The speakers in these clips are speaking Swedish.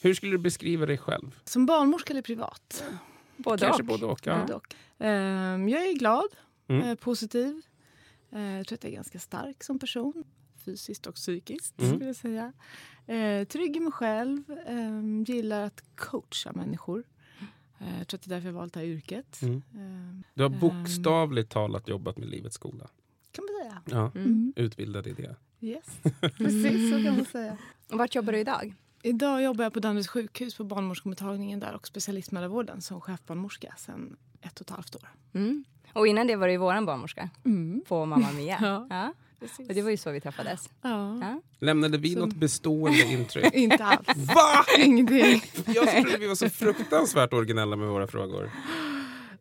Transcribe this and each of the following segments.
Hur skulle du beskriva dig själv? Som barnmorska eller privat? Både Kanske och. både och. Ja. Både och. Ehm, jag är glad, Mm. eh, positiv. Eh, jag tror att jag är ganska stark som person. Fysiskt och psykiskt. Mm. Skulle jag säga. Eh, trygg i mig själv. ehm, gillar att coacha människor. Jag tror att det är därför jag valt det här yrket. Mm. Ehm, Du har bokstavligt talat jobbat med Livets skola. kan man säga. Ja. Mm. Utbildad i det. Yes, precis så kan man säga. Och vart jobbar du idag? Idag jobbar jag på Danderyds sjukhus på barnmorskemottagningen där och specialistmödravården som chefbarnmorska sedan ett och ett halvt år. Mm. Och innan det var du ju våran barnmorska Mm. på Mamma Mia. Ja. ja. Och det var ju så vi träffades. Ja. Ja. Lämnade vi Så- något bestående intryck? Inte alls. Va? Ingenting. Jag trodde vi var så fruktansvärt originella med våra frågor.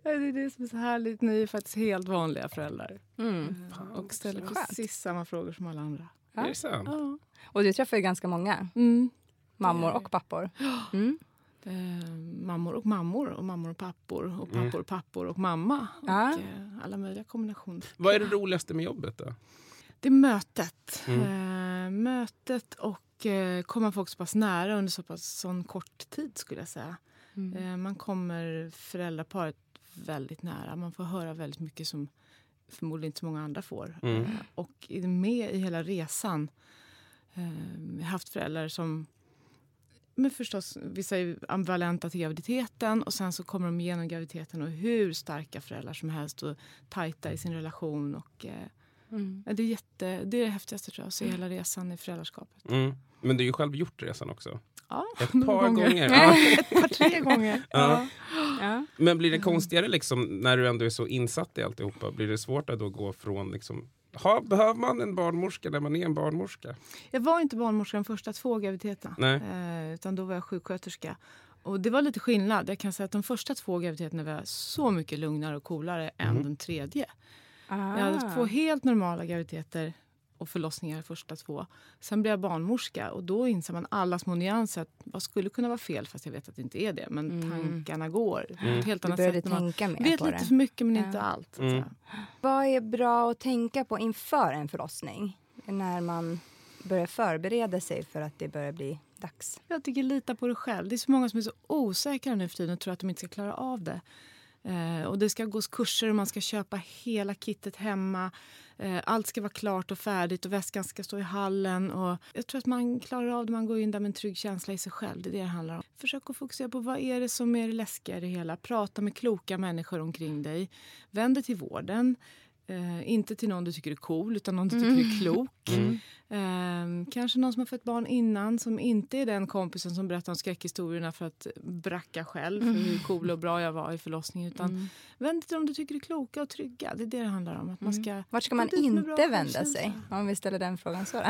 Det är det som är så härligt. Ni är faktiskt helt vanliga föräldrar. Mm. Och ställer precis samma frågor som alla andra. Ja. Är det sant? Ja. Och du träffar ju ganska många. Mm. Mammor och pappor. Mm. Eh, mammor och mammor och mammor och pappor och Mm. pappor och pappor och mamma. Och Ja. eh, alla möjliga kombinationer. Vad är det roligaste med jobbet då? Det är mötet. Mm. Eh, mötet och eh, komma folk så pass nära under så pass sån kort tid skulle jag säga. Mm. Man kommer föräldraparet väldigt nära. Man får höra väldigt mycket som förmodligen inte så många andra får. Mm. Och är med i hela resan. Jag har haft föräldrar som men förstås, vissa är ambivalenta till graviditeten och sen så kommer de igenom graviditeten och hur starka föräldrar som helst och tajta i sin relation. Och, eh, Mm. Det är, jätte, det är det häftigaste tror jag, att se hela resan i föräldraskapet. Mm. Men du har ju själv gjort resan också. Ja, Ett par gånger. Ja, Ja. ett par, tre gånger. Ja. Ja. Men blir det konstigare liksom, när du ändå är så insatt i alltihopa? Blir det svårt att då gå från... Liksom, ha, behöver man en barnmorska när man är en barnmorska? Jag var inte barnmorska de första två graviditeterna, eh, utan då var jag sjuksköterska. Och det var lite skillnad. Jag kan säga att de första två graviditeterna var så mycket lugnare och coolare än Mhm. den tredje. Ah. Jag hade två helt normala graviditeter och förlossningar första två. Sen blev jag barnmorska och då inser man alla små nyanser. Att vad skulle kunna vara fel fast jag vet att det inte är det. Men Mm. tankarna går. Mm. Helt Du annat började sätt. man mer vet på lite för mycket men Ja. inte allt. Mm. Vad är bra att tänka på inför en förlossning? När man börjar förbereda sig för att det börjar bli dags. Jag tycker lita på dig själv. Det är så många som är så osäkra nu för tiden och tror att de inte ska klara av det. Eh, och det ska gås kurser och man ska köpa hela kittet hemma. Eh, allt ska vara klart och färdigt och väskan ska stå i hallen. Och jag tror att man klarar av det. Man går in där med en trygg känsla i sig själv. Det är det det handlar om. Försök att fokusera på vad är det som är det läskiga i det hela. Prata med kloka människor omkring dig. Vänd dig till vården. Eh, inte till någon du tycker är cool, utan någon du tycker är klok. Mm. Ehm, kanske någon som har fött barn innan som inte är den kompisen som berättar om skräckhistorierna för att bracka själv för hur cool och bra jag var i förlossningen. Utan Mm. vänd dig till dem du tycker är kloka och trygga. Det är det det handlar om. Att man Mm. ska Vart ska man inte vända sig? Om vi ställer den frågan så.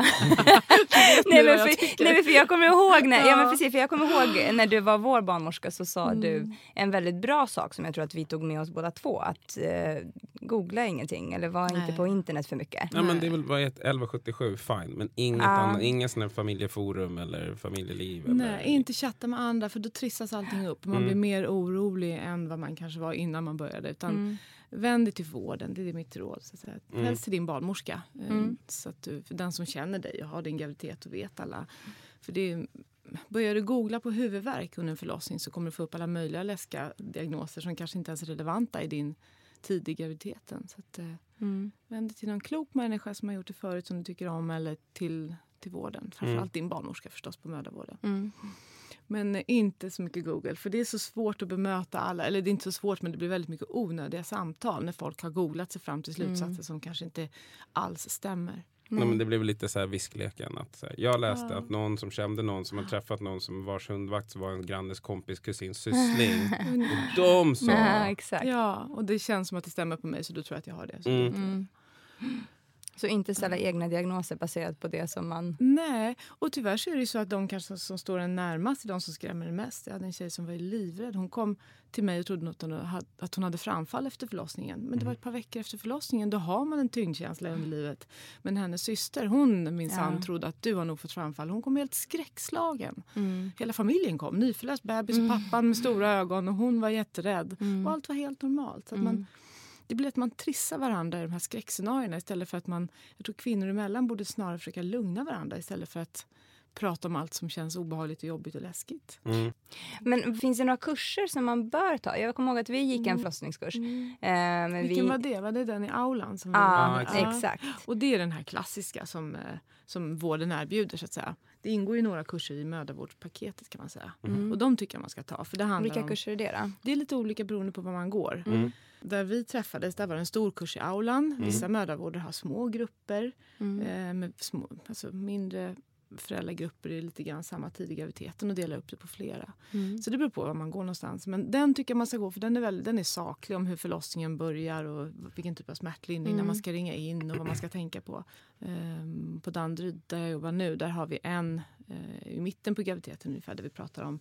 Nej, men jag för, nej men för jag kommer ihåg när, ja. Ja. men precis, för jag kommer ihåg när du var vår barnmorska så sa Mm. du en väldigt bra sak som jag tror att vi tog med oss båda två. Att eh, googla ingenting eller var inte Nej. på internet för mycket. Ja, men det är väl vad är ett 1177, fine. Men inget Ja. annat, inga här familjeforum eller familjeliv. Eller, Nej, inte chatta med andra för då trissas allting upp. Man Mm. blir mer orolig än vad man kanske var innan man började. Utan Mm. Vänd dig till vården, det är mitt råd. Så att säga. Mm. Helst till din barnmorska. eh, Mm. Så att du, för den som känner dig och har din graviditet och vet alla. För det är, börjar du googla på huvudvärk under en förlossning så kommer du få upp alla möjliga läskiga diagnoser som kanske inte ens är relevanta i din tid i graviditeten. Så att, eh, Mm. Vänd dig till någon klok människa som har gjort det förut som du tycker om eller till, till vården. Framförallt din barnmorska förstås på mödravården. Mm. Men eh, inte så mycket Google för det är så svårt att bemöta alla. Eller det är inte så svårt men det blir väldigt mycket onödiga samtal när folk har googlat sig fram till slutsatser som kanske inte alls stämmer. Nej, men det blev lite så här viskleken. Att, så här, jag läste Ja. att någon som kände någon som har träffat någon som vars hundvakt var en grannes kompis kusins syssling. Och de sa... Ja, exakt. Ja, och det känns som att det stämmer på mig så då tror jag att jag har det. Så Mm. Mm. Så inte ställa egna diagnoser baserat på det som man... Nej, och tyvärr så är det så att de kanske som står en närmast är de som skrämmer en mest. Jag hade en tjej som var livrädd. Hon kom till mig och trodde att hon hade, att hon hade framfall efter förlossningen. Men det var ett par veckor efter förlossningen. Då har man en tyngdkänsla under livet. Men hennes syster, hon minsann Ja. trodde att du har nog fått framfall. Hon kom helt skräckslagen. Hela familjen kom. Nyförlöst bebis och pappan med stora ögon och hon var jätterädd. Och allt var helt normalt. Så man, det blir att man trissar varandra i de här skräckscenarierna istället för att man, jag tror kvinnor emellan borde snarare försöka lugna varandra istället för att prata om allt som känns obehagligt och jobbigt och läskigt. Mm. Men finns det några kurser som man bör ta? Jag kommer ihåg att vi gick en förlossningskurs. Eh, men Mm. Vilken vi... var det? Var det den i aulan? Som vi Ja, var? exakt. Och det är den här klassiska som, eh, som vården erbjuder så att säga. Det ingår ju några kurser i mödravårdspaketet kan man säga. Och de tycker jag man ska ta. För det handlar Vilka om, kurser är det då? Det är lite olika beroende på var man går. Mm. Där vi träffades där var det en stor kurs i aulan. Vissa mödravårder har små grupper Mm. eh, med små, alltså mindre föräldragrupper i lite grann samma tid i graviditeten och delar upp det på flera. Mm. Så det beror på var man går någonstans. Men den tycker jag man ska gå för den är, väldigt, den är saklig om hur förlossningen börjar och vilken typ av smärtlindring, när man ska ringa in och vad man ska tänka på. Ehm, på Danderyd där jag jobbar nu, där har vi en eh, i mitten på graviditeten ungefär där vi pratar om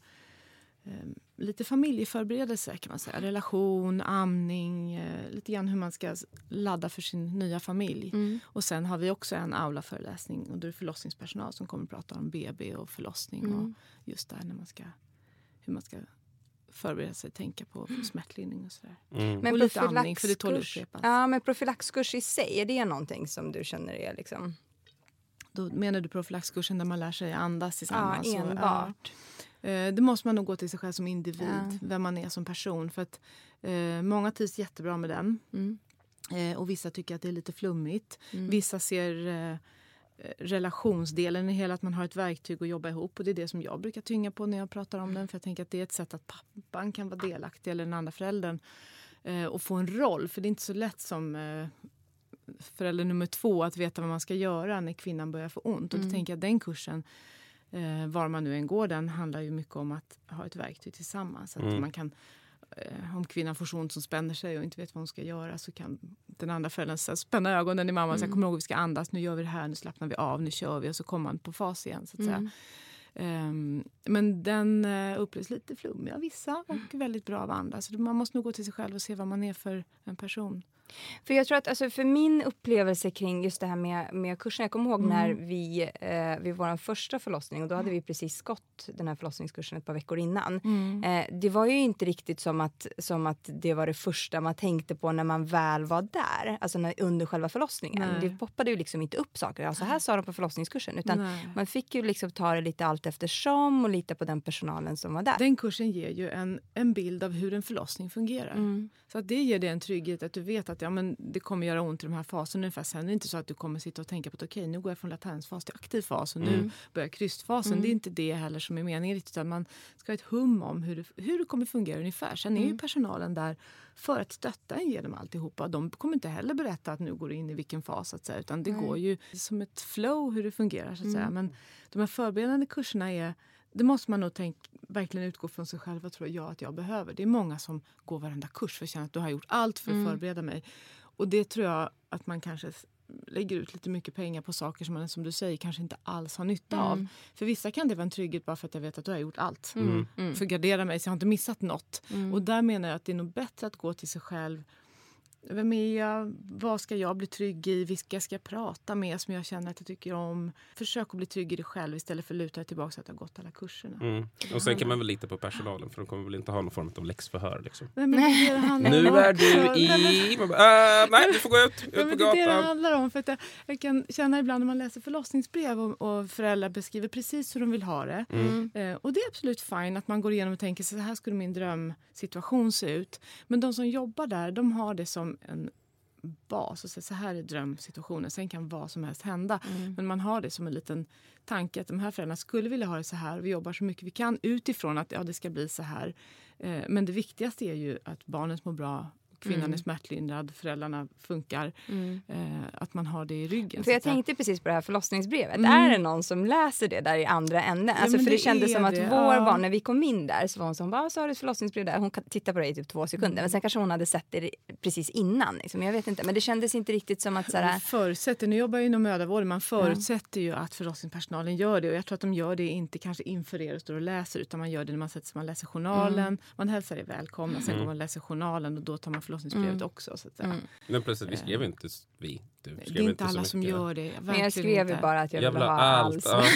lite familjeförberedelse kan man säga. Relation, amning, eh, lite grann hur man ska ladda för sin nya familj. Mm. Och sen har vi också en aula-föreläsning och då är det förlossningspersonal som kommer att prata om BB och förlossning Mm. och just där när man ska, hur man ska förbereda sig, tänka på smärtlindring och sådär. Mm. Men Och lite amning, för det tål upprepas. Ja, men profylaxkurs i sig, är det någonting som du känner är liksom... Då menar du profylaxkursen där man lär sig andas Ja, tillsammans? och- enbart. Ja. Eh, Det måste man nog gå till sig själv som individ, Ja. vem man är som person. För att eh, Många trivs jättebra med den. Mm. Eh, och vissa tycker att det är lite flummigt. Mm. Vissa ser eh, relationsdelen i hela, att man har ett verktyg att jobba ihop. Och det är det som jag brukar tynga på när jag pratar om den. För jag tänker att det är ett sätt att pappan kan vara delaktig, eller den andra föräldern, eh, och få en roll. För det är inte så lätt som eh, förälder nummer två att veta vad man ska göra när kvinnan börjar få ont. Och då tänker jag den kursen, eh, var man nu än går den, handlar ju mycket om att ha ett verktyg tillsammans. Att Mm. man kan eh, om kvinnan får så ont som spänner sig och inte vet vad hon ska göra så kan den andra föräldern så spänna ögonen i mamman och säga kom ihåg vi ska andas, nu gör vi det här, nu slappnar vi av, nu kör vi och så kommer man på fas igen. Så att säga. Ehm, men den uh, upplevs lite flummig av vissa och väldigt bra av andra. Så man måste nog gå till sig själv och se vad man är för en person. För jag tror att alltså, för min upplevelse kring just det här med, med kursen, jag kommer ihåg Mm. när vi eh, vid vår första förlossning och då hade vi precis gått den här förlossningskursen ett par veckor innan. Mm. Eh, det var ju inte riktigt som att, som att det var det första man tänkte på när man väl var där, alltså när, under själva förlossningen. Nej. Det poppade ju liksom inte upp saker, alltså här sa de på förlossningskursen, utan Nej. man fick ju liksom ta det lite allt eftersom och lita på den personalen som var där. Den kursen ger ju en, en bild av hur en förlossning fungerar. Mm. Så att det ger dig en trygghet att du vet att ja, men det kommer göra ont i de här faserna ungefär. Sen är det inte så att du kommer sitta och tänka på att okej, nu går jag från latensfas till aktiv fas och nu börjar krystfasen. Det är inte det heller som är meningen riktigt. Utan man ska ha ett hum om hur det, hur det kommer fungera ungefär. Sen är ju personalen där för att stötta en genom alltihopa. De kommer inte heller berätta att nu går du in i vilken fas. Att säga, utan det går ju som ett flow hur det fungerar. Så att säga. Men de här förberedande kurserna är det måste man nog tänk, verkligen utgå från sig själv. Vad tror jag att jag behöver? Det är många som går varenda kurs för att känna att du har gjort allt för att förbereda mig. Och det tror jag att man kanske lägger ut lite mycket pengar på saker som man som du säger kanske inte alls har nytta av. För vissa kan det vara en trygghet bara för att jag vet att du har gjort allt. För att gardera mig så jag har inte missat något. Och där menar jag att det är nog bättre att gå till sig själv. Vem är jag? Vad ska jag bli trygg i? Vilka ska jag prata med som jag känner att jag tycker om? Försök att bli trygg i dig själv istället för att luta dig tillbaka att jag har gått alla kurserna. Mm. Och sen kan man väl lita på personalen för de kommer väl inte ha någon form av läxförhör. Liksom. Nej, men det det Nu är du i... Bara, äh, nej, du får gå ut, ut men på det är det det gatan. handlar om. För att jag, jag kan känna ibland när man läser förlossningsbrev och, och föräldrar beskriver precis hur de vill ha det. Mm. Eh, och det är absolut fine att man går igenom och tänker så här skulle min drömsituation se ut. Men de som jobbar där, de har det som en bas och säga så här är drömsituationen. Sen kan vad som helst hända. Mm. Men man har det som en liten tanke att de här föräldrarna skulle vilja ha det så här. Vi jobbar så mycket vi kan utifrån att ja, det ska bli så här. Eh, men det viktigaste är ju att barnet mår bra, kvinnan Mm. är smärtlindrad, föräldrarna funkar. Eh, att man har det i ryggen. För jag att tänkte precis på det här förlossningsbrevet. Mm. Är det någon som läser det där i andra änden? Alltså men för det, det kändes som att det, vår ja. barn, när vi kom in där så var hon som bara, så har du ett förlossningsbrev där. Hon kan titta på det i typ två sekunder. Mm. Men sen kanske hon hade sett det precis innan. Liksom. Jag vet inte. Men det kändes inte riktigt som att så här, förutsätter, nu jobbar jag inom mödravården, man förutsätter ju att förlossningspersonalen gör det. Och jag tror att de gör det inte kanske inför er och står och läser utan man gör det när man sätter sig, man läser journalen, Mm. man hälsar er välkomna, sen går man och läser journalen och då tar man förlossningsbrevet Mm. också. Så att säga. Men plötsligt, vi skrev inte vi. Du skrev Det är inte så alla som gör det. men verkligen jag skrev ju inte. bara att jag, Jag vill vill ha allt. allt.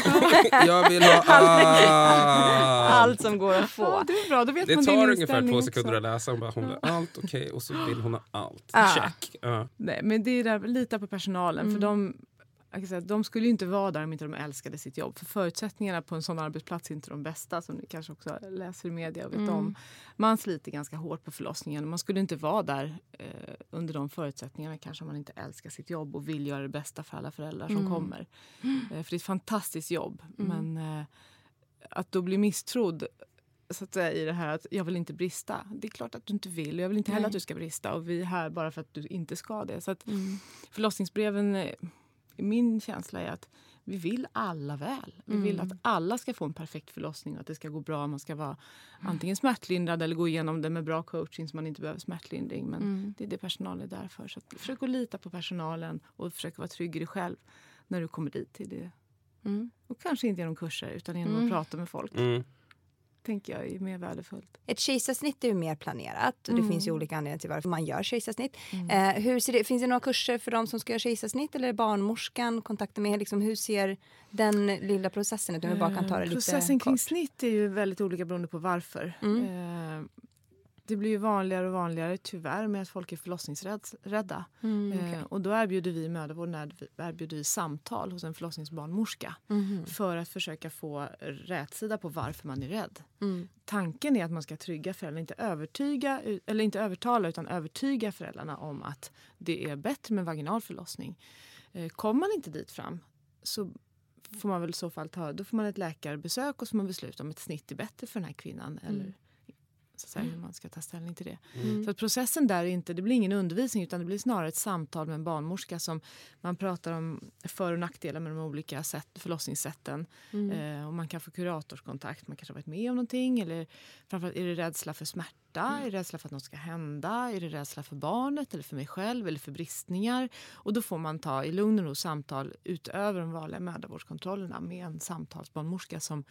Ja. Jag vill ha allt. Allt som går att Ja, få. det är bra, då vet Det man tar ungefär två också. sekunder att läsa. Hon bara, hon vill ha allt, okej. Och så vill hon ha allt. Ja. Check. Ja. Nej, men det är där, lita på personalen. Mm. För de, jag säga, de skulle inte vara där om inte de älskade sitt jobb. För förutsättningarna på en sån arbetsplats är inte de bästa som ni kanske också läser i media vet Mm. om. Man sliter ganska hårt på förlossningen. Man skulle inte vara där eh, under de förutsättningarna kanske om man inte älskar sitt jobb och vill göra det bästa för alla föräldrar som Mm. kommer. Eh, för det är ett fantastiskt jobb. Men eh, att då bli misstrodd så att säga, i det här att jag vill inte brista. Det är klart att du inte vill och jag vill inte heller Nej. att du ska brista och vi är här bara för att du inte ska det. Så att Mm. förlossningsbreven, eh, min känsla är att vi vill alla väl. Vi vill Mm. att alla ska få en perfekt förlossning och att det ska gå bra. Man ska vara antingen smärtlindrad eller gå igenom det med bra coaching så man inte behöver smärtlindring. Men Mm. det är det personalen är där för. Så att försök att lita på personalen och försök vara trygg i dig själv när du kommer dit. Till det. Mm. Och kanske inte genom kurser utan genom Mm. att prata med folk. Mm. tänker jag är mer värdefullt. Ett kejsarsnitt är ju mer planerat och det Mm. finns ju olika anledningar till varför man gör kejsarsnitt. Eh, hur ser det, finns det några kurser för de som ska göra kejsarsnitt eller barnmorskan kontakta med? Liksom, hur ser den lilla processen ut? Om vi bara kan ta det Eh, lite Processen kring kort. snitt är ju väldigt olika beroende på varför. Mm. Eh, det blir ju vanligare och vanligare tyvärr med att folk är förlossningsrädda. Mm, okej. Eh, och då erbjuder vi mödravården erbjuder vi samtal hos en förlossningsbarnmorska Mhm. för att försöka få rätsida på varför man är rädd. Mm. Tanken är att man ska trygga föräldrarna, inte övertyga, eller inte övertala utan övertyga föräldrarna om att det är bättre med vaginal förlossning. Eh, kommer man inte dit fram så får man väl i så fall ta, då får man ett läkarbesök och så man besluta om ett snitt är bättre för den här kvinnan. Eller så säga, hur man ska ta ställning till det. Mm. Så att processen där är inte, det blir ingen undervisning utan det blir snarare ett samtal med en barnmorska som man pratar om för och nackdelar med de olika sätt, förlossningssätten. Mm. Eh, och man kan få kuratorskontakt, man kanske har varit med om någonting. Eller framförallt, är det rädsla för smärta? Mm. Är det rädsla för att något ska hända? Är det rädsla för barnet eller för mig själv eller för bristningar? Och då får man ta i lugn och ro samtal utöver de vanliga mödravårdskontrollerna med en samtalsbarnmorska som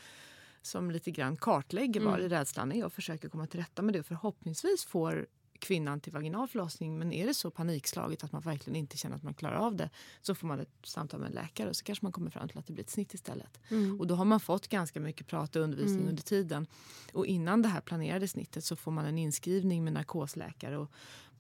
som lite grann kartlägger Mm. vad rädslan är och försöker komma till rätta med det. Förhoppningsvis får kvinnan till vaginal förlossning. Men är det så panikslaget att man verkligen inte känner att man klarar av det så får man ett samtal med en läkare och så kanske man kommer fram till att det blir ett snitt istället. Mm. Och då har man fått ganska mycket prat och undervisning Mm. under tiden. Och innan det här planerade snittet så får man en inskrivning med narkosläkare och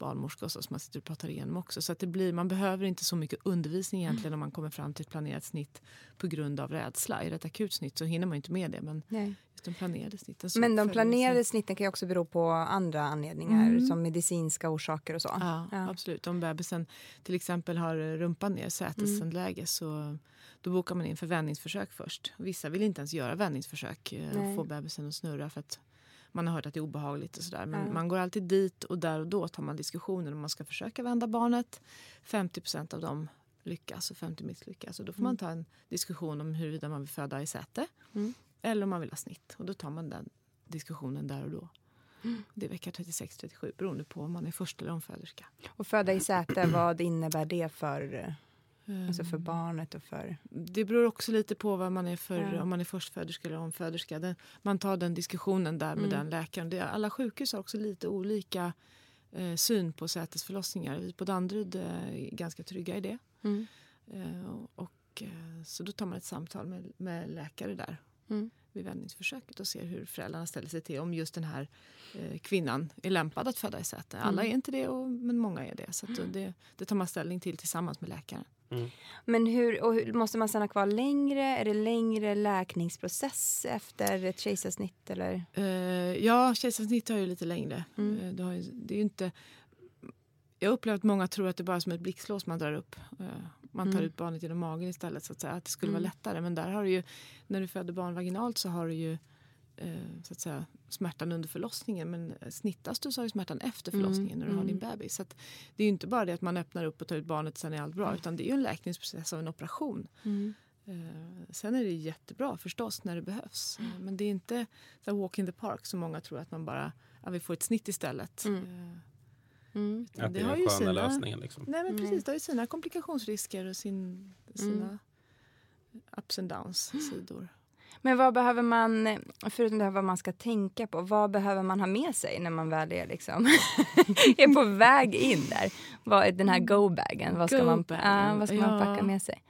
barnmorska och så som man sitter och pratar igenom också. Så att det blir, man behöver inte så mycket undervisning egentligen om man kommer fram till ett planerat snitt på grund av rädsla. Det ett akut snitt så hinner man inte med det. Men Nej. just de planerade snitten Men de planerade sig. snitten kan ju också bero på andra anledningar Mm. som medicinska orsaker och så. Ja, Ja. absolut. Om bebisen till exempel har rumpan ner, sätesläge, så då bokar man in för vändningsförsök först. Vissa vill inte ens göra vändningsförsök eh, och få bebisen att snurra för att man har hört att det är obehagligt och sådär. Men Ja. man går alltid dit och där och då tar man diskussioner om man ska försöka vända barnet. 50% av dem lyckas och 50 misslyckas. Och då får man ta en diskussion om huruvida man vill föda i säte Mm. eller om man vill ha snitt. Och då tar man den diskussionen där och då. Det är vecka 36-37 beroende på om man är först eller omföderska. Och föda i säte, vad innebär det för, alltså för Ehm, barnet och för... Det beror också lite på vad man är för, Ja. om man är förstföderska eller omföderska. Den, man tar den diskussionen där med Mm. den läkaren. Det, alla sjukhus har också lite olika eh, syn på sätesförlossningar. Vi på Danderyd eh, är ganska trygga i det. Mm. Eh, och, eh, så då tar man ett samtal med, med läkare där Mm. vid vändningsförsöket och ser hur föräldrarna ställer sig till om just den här eh, kvinnan är lämpad att föda i säte. Alla Mm. är inte det, och, men många är det. Så att det, det tar man ställning till tillsammans med läkaren. Men hur, och hur, måste man stanna kvar längre? Är det längre läkningsprocess efter ett kejsarsnitt? Eller? Eh, ja, kejsarsnitt tar ju lite längre. Mm. Har ju, det är inte... jag upplever att många tror att det bara är som ett blixtlås man drar upp. Eh, Man tar Mm. ut barnet genom magen istället. Så att, säga, att det skulle Mm. vara lättare. Men där har du ju, när du föder barn vaginalt så har du ju så att säga, smärtan under förlossningen. Men eh, snittas du så har du smärtan efter Mm. förlossningen när du har din bebis. Så att det är ju inte bara det att man öppnar upp och tar ut barnet och sen är allt bra. Utan det är ju en läkningsprocess av en operation. Mm. Eh, sen är det jättebra förstås när det behövs. Eh, Men det är inte så walk in the park som många tror att man bara, ja, vi får ett snitt istället. Mm. Eh, Mm. Att det, Det har är ju den sköna sina- lösningen. Liksom. Nej men precis, det har ju sina komplikationsrisker och sin, sina Mm. ups and downs sidor. Men vad behöver man, förutom det här vad man ska tänka på, vad behöver man ha med sig när man väl är, liksom, är på väg in där? Vad är den här go-bagen? Vad ska, man, Go-bagen, ja, vad ska man packa med sig?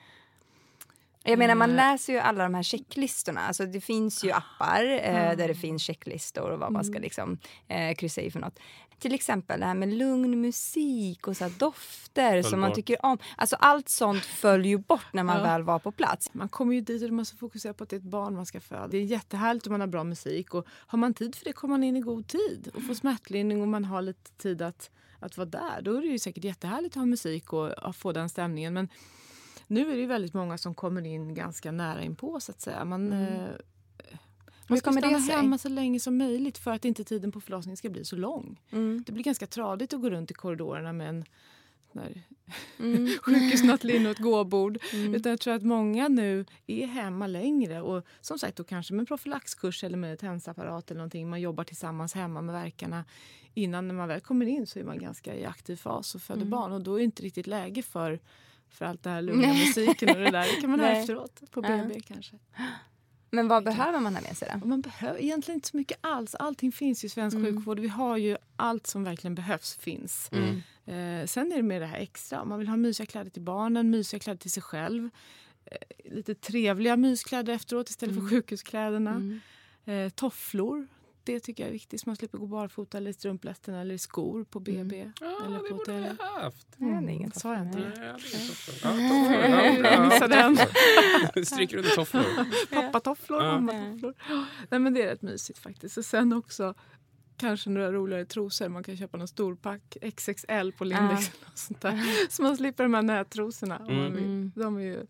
Jag menar man Eh. läser ju alla de här checklistorna. Alltså det finns ju appar eh, Ah. där det finns checklistor och vad man ska Mm. liksom, eh, kryssa i för något. Till exempel det här med lugn musik och så dofter Föll som man bort. tycker om. Alltså allt sånt föll ju bort när man Ja. väl var på plats. Man kommer ju dit och man måste fokusera på att det är ett barn man ska föda. Det är jättehärligt om man har bra musik och har man tid för det kommer man in i god tid och får smärtlindring och man har lite tid att, att vara där. Då är det ju säkert jättehärligt att ha musik och att få den stämningen. Men nu är det väldigt många som kommer in ganska nära inpå så att säga. Man, eh, man ska stanna hemma så länge som möjligt för att inte tiden på förlossningen ska bli så lång. Mm. Det blir ganska tradigt att gå runt i korridorerna med en Mm. sjukhusnattlinne och ett gåbord. Mm. Utan jag tror att många nu är hemma längre och som sagt då kanske med en profylaxkurs eller med tensapparat eller någonting. Man jobbar tillsammans hemma med verkarna. Innan när man väl kommer in så är man ganska i aktiv fas och föder Mm. barn och då är det inte riktigt läge för för allt det här lugna musiken och det där. Det kan man ha efteråt på Ja. BB kanske. Men vad behöver man ha med sig då? Man behöver egentligen inte så mycket alls. Allting finns ju i svensk Mm. sjukvård. Vi har ju allt som verkligen behövs finns. Mm. Eh, sen är det med det här extra. Man vill ha mysiga kläder till barnen, mysiga kläder till sig själv. Eh, lite trevliga myskläder efteråt istället för sjukhuskläderna. Mm. Eh, tofflor. Det tycker jag är viktigt så man slipper gå barfota eller i strumplästen eller i skor på BB. Ja, eller det på borde hotell. vi ha haft. Jag hade ingen Sa jag inte Nej, det? jag. Jag missade den. Stryker under tofflor. Pappatofflor, Ja. mammatofflor. Nej, men det är rätt mysigt faktiskt. Och sen också kanske några roligare trosor. Man kan köpa någon storpack XXL på Lindex. eller något sånt där. Så man slipper de här nättrosorna. vill. Mm. De är ju,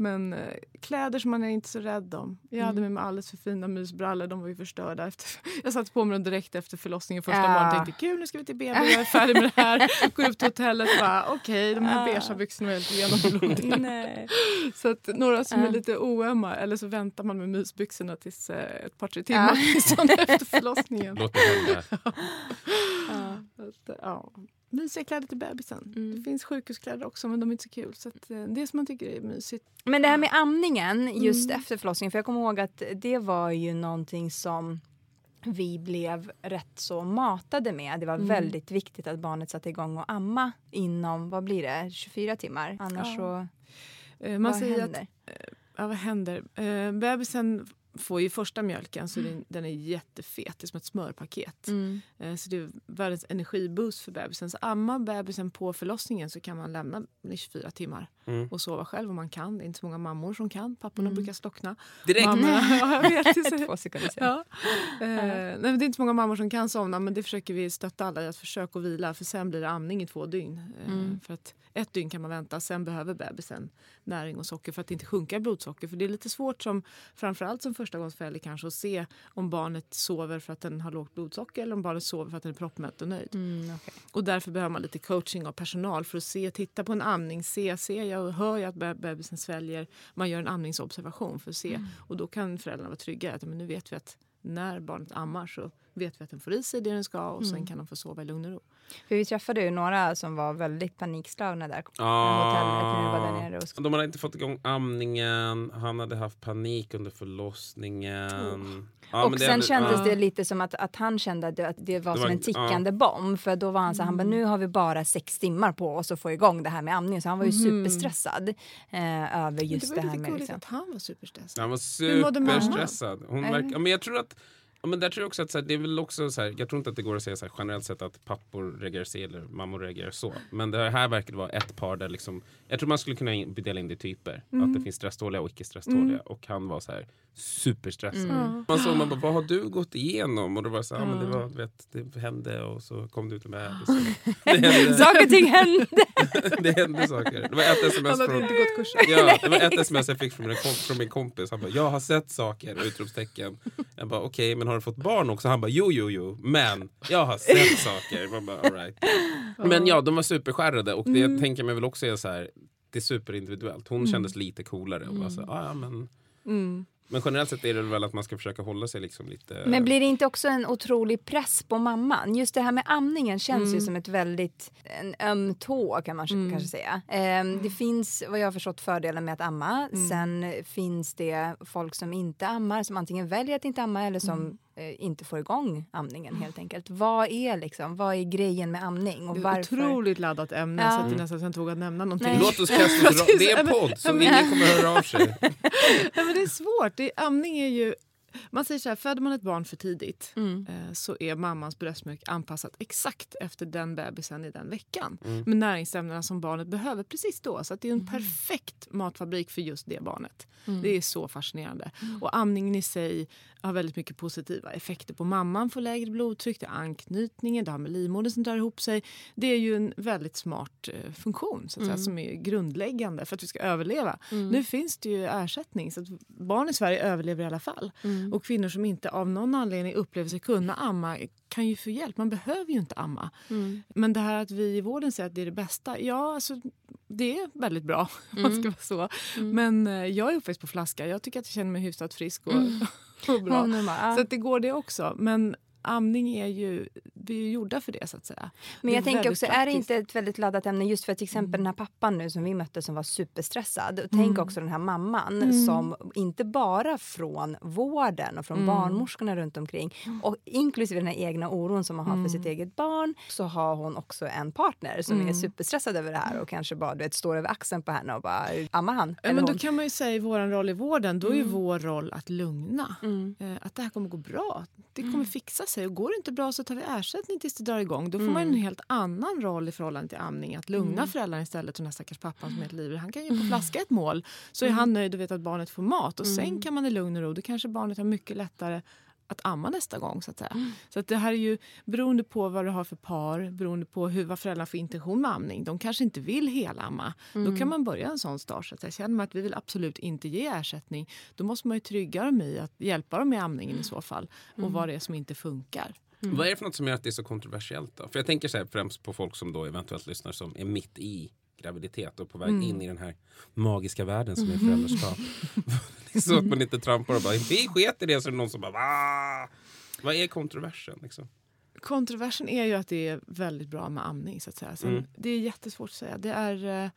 men eh, kläder som man är inte så rädd om. Jag hade Mm. med mig alldeles för fina mysbrallor. De var ju förstörda. Efter, jag satte på mig dem direkt efter förlossningen. Första Ja. barnet tänkte kul nu ska vi till BB. Jag är färdig med det här. Går upp till hotellet och bara okej de här Ja. beiga byxorna var helt genomblodiga. Nej. Så att några som är Ja. lite oömma eller så väntar man med mysbyxorna tills eh, ett par tre timmar åtminstone efter förlossningen. Låt det hända. Ja. Mysiga kläder till bebisen. Mm. Det finns sjukhuskläder också men de är inte så kul. Så att, eh, det som man tycker är mysigt. Men det här med amningen just Mm. efter förlossningen, för jag kommer ihåg att det var ju någonting som vi blev rätt så matade med. Det var Mm. väldigt viktigt att barnet satte igång och amma inom, vad blir det, 24 timmar? Annars Ja. så, Eh, man vad säger händer? att Ja, vad händer? Eh, bebisen får ju första mjölken så den, den är jättefet. Det är som ett smörpaket. Mm. Eh, så det är världens energiboost för bebisen. Så ammar bebisen på förlossningen så kan man lämna i 24 timmar Mm. och sova själv om man kan. Det är inte så många mammor som kan. Papporna Mm. brukar slockna. Direkt. Mammorna, ja, jag vet. det är så- Två sekunder sen. Ja. Eh, nej, men det är inte så många mammor som kan somna men det försöker vi stötta alla i att försöka vila för sen blir det amning i två dygn. Mm. För att ett dygn kan man vänta, sen behöver bebisen näring och socker för att inte sjunka i blodsocker. För det är lite svårt som framförallt som förstagångsförälder kanske att se om barnet sover för att den har lågt blodsocker eller om barnet sover för att den är proppmätt och nöjd. Mm, okej. Och därför behöver man lite coaching av personal för att se, titta på en amning, se, ser jag hör jag att be- bebisen sväljer. Man gör en amningsobservation för att se. Och då kan föräldrarna vara trygga att men nu vet vi att när barnet ammar så vet vi att den får i sig det den ska och sen kan de få sova i lugn och ro. För vi träffade ju några som var väldigt panikslagna där på Ah. hotellet när vi var där nere. Och De hade inte fått igång amningen, han hade haft panik under förlossningen. Ja, och men det sen hade- kändes ja. det lite som att, att han kände att det, att det var Det som var en en- tickande bomb. För då var han så han bara, nu har vi bara sex timmar på oss att få igång det här med amning. Så han var ju superstressad eh, över just det det, var här lite med gulligt liksom. att han var superstressad. Han var superstressad. Hon verkar, men jag tror att Ja, men där tror jag också att så här, det är väl också så här, jag tror inte att det går att säga så här, generellt sett att pappor reagerar så eller mammor reagerar så. Men det här verkar vara ett par där liksom, jag tror man skulle kunna in- dela in det i typer. Att det finns stresståliga och icke stresståliga. Och han var så här superstressad. Man såg man bara, vad har du gått igenom? Och då var det så här, ja, men det var, vet, det hände och så kom du till med. Så. Det hände, Saker och ting hände. det hände saker. Det var ett sms Han från inte gått kursen. Ja, det var ett sms jag fick från min, komp- från min kompis. Han bara, jag har sett saker! Utropstecken. Jag bara, okej, men har du fått barn också? Han bara, jo, jo, jo, men jag har sett saker. Man bara, all right. Men ja, de var superskärrade och det tänker jag mig väl också är så här, det är superindividuellt. Hon kändes lite coolare och bara så, ah, ja, men... Men generellt sett är det väl att man ska försöka hålla sig liksom lite... Men blir det inte också en otrolig press på mamman? Just det här med amningen känns ju som ett väldigt en öm tå kan man kanske säga. Ehm, det finns vad jag har förstått fördelar med att amma. Sen finns det folk som inte ammar som antingen väljer att inte amma eller som eh, inte får igång amningen helt enkelt. Vad är liksom, vad är grejen med amning och Det är varför? otroligt laddat ämne Ja. så att jag nästan inte vågar nämna någonting. Nej. Låt oss kasta oss Det är en podd så ingen kommer höra av sig. Nej, men det är svårt. Det, amning är ju... Man säger så här, föder man ett barn för tidigt Mm. eh, så är mammans bröstmjölk anpassat exakt efter den bebisen i den veckan. Mm. Med näringsämnena som barnet behöver precis då. Så att det är en Mm. perfekt matfabrik för just det barnet. Mm. Det är så fascinerande. Och amningen i sig har väldigt mycket positiva effekter på mamman. Får lägre blodtryck, det är anknytningen, det har med livmodern som drar ihop sig. Det är ju en väldigt smart eh, funktion så att Mm. säga, som är grundläggande för att vi ska överleva. Nu finns det ju ersättning så att barn i Sverige överlever i alla fall. Mm. Och kvinnor som inte av någon anledning upplever sig kunna amma kan ju få hjälp. Man behöver ju inte amma. Mm. Men det här att vi i vården säger att det är det bästa, ja alltså det är väldigt bra om man ska vara så. Men eh, jag är uppväxt på flaska. Jag tycker att jag känner mig hyfsat frisk och, och bra. Så det går det också. Men amning är ju, vi är ju gjorda för det så att säga. Men jag tänker också, är det praktiskt. inte ett väldigt laddat ämne just för till exempel den här pappan nu som vi mötte som var superstressad. Och Tänk också den här mamman som inte bara från vården och från barnmorskorna runt omkring och inklusive den här egna oron som man har för sitt eget barn så har hon också en partner som är superstressad över det här och kanske bara du vet, står över axeln på henne och bara ammar han? Ja, men då hon? kan man ju säga i vår roll i vården, då är ju vår roll att lugna. Eh, att det här kommer gå bra. Det kommer fixa sig. Och går det inte bra så tar vi ersättning tills det drar igång. Då får man en helt annan roll i förhållande till amning. Att lugna föräldrarna istället. Och den här stackars pappan som är helt livrädd. Han kan ju på flaska ett mål. Så är han nöjd och vet att barnet får mat. Och sen kan man i lugn och ro, då kanske barnet har mycket lättare att amma nästa gång. Så att säga. Så att det här är ju beroende på vad du har för par, beroende på hur, vad föräldrarna får intention med amning. De kanske inte vill helamma. Då kan man börja en sån start. Så att säga. Känner man att vi vill absolut inte ge ersättning, då måste man ju trygga dem i att hjälpa dem med amningen i så fall. Och vad det är som inte funkar. Vad är det för något som gör att det är så kontroversiellt då? För jag tänker så här, främst på folk som då eventuellt lyssnar som är mitt i graviditet och på väg in i den här magiska världen som är föräldraskap. det är så att man inte trampar och bara vi sket i det så är det någon som bara va? Vad är kontroversen liksom? Kontroversen är ju att det är väldigt bra med amning. Så att säga. Sen, Det är jättesvårt att säga. Det är, eh,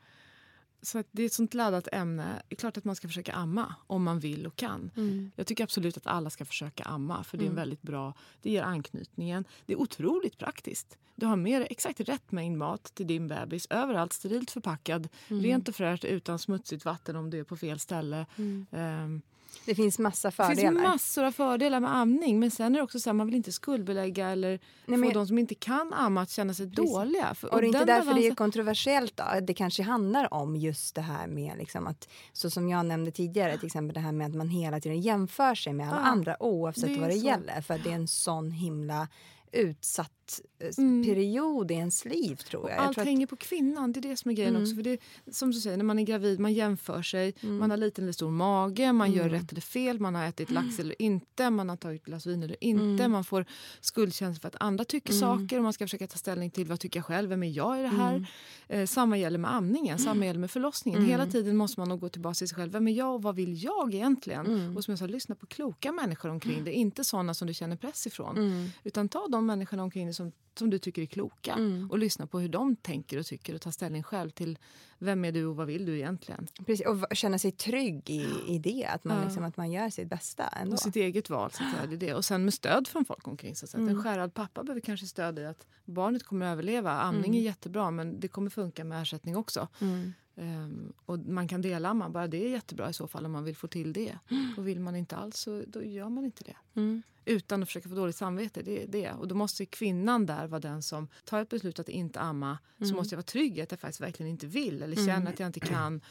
så det är ett sånt laddat ämne. Det är klart att man ska försöka amma om man vill och kan. Jag tycker absolut att alla ska försöka amma. För Det är en väldigt bra, det ger anknytningen. Det är otroligt praktiskt. Du har med dig exakt rätt mängd mat till din bebis. Överallt sterilt förpackad. Rent och fräscht utan smutsigt vatten om du är på fel ställe. Ehm, Det finns massa det finns fördelar. massor av fördelar med amning men sen är det också så här, man vill inte skuldbelägga eller Nej, få de som inte kan amma att känna sig dåliga. För, Och det är inte därför det är kontroversiellt. Då. Det kanske handlar om just det här med liksom att, så som jag nämnde tidigare, till exempel det här med att man hela tiden jämför sig med alla Ja, andra oavsett det vad det så. gäller. För det är en sån himla utsatt eh, Mm. period i ens liv tror jag. jag Allt tror att, hänger på kvinnan, det är det som är grejen Mm. också. För det, som du säger, när man är gravid, man jämför sig. Mm. Man har liten eller stor mage, man gör rätt eller fel, man har ätit lax eller inte, man har tagit glas vin eller inte. Mm. Man får skuldkänsla för att andra tycker saker och man ska försöka ta ställning till vad tycker jag själv, vem är jag i det här? Mm. Eh, samma gäller med amningen, samma gäller med förlossningen. Hela tiden måste man nog gå tillbaka till sig själv. Vem är jag och vad vill jag egentligen? Mm. Och som jag sa, lyssna på kloka människor omkring dig, inte såna som du känner press ifrån. Mm. Utan ta de människorna omkring dig som, som du tycker är kloka Mm. och lyssna på hur de tänker och tycker och ta ställning själv till vem är du och vad vill du egentligen? precis, och känna sig trygg i, i det, att man, Ja. liksom, att man gör sitt bästa ändå. Och sitt eget val. Så att det är det. Och sen med stöd från folk omkring. Säga. Mm. En skärrad pappa behöver kanske stöd i att barnet kommer att överleva. Amning är jättebra men det kommer funka med ersättning också. Mm. Ehm, och man kan delamma, bara det är jättebra i så fall om man vill få till det. Och vill man inte alls så då gör man inte det. Mm. Utan att försöka få dåligt samvete. Det är det. Och då måste kvinnan där vara den som tar ett beslut att inte amma. Så måste jag vara trygg i att jag faktiskt verkligen inte vill eller känner att jag inte kan.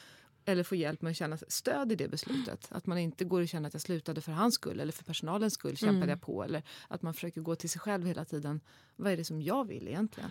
Eller få hjälp med att känna stöd i det beslutet. Att man inte går och känner att jag slutade för hans skull eller för personalens skull kämpade jag på. Eller att man försöker gå till sig själv hela tiden. Vad är det som jag vill egentligen?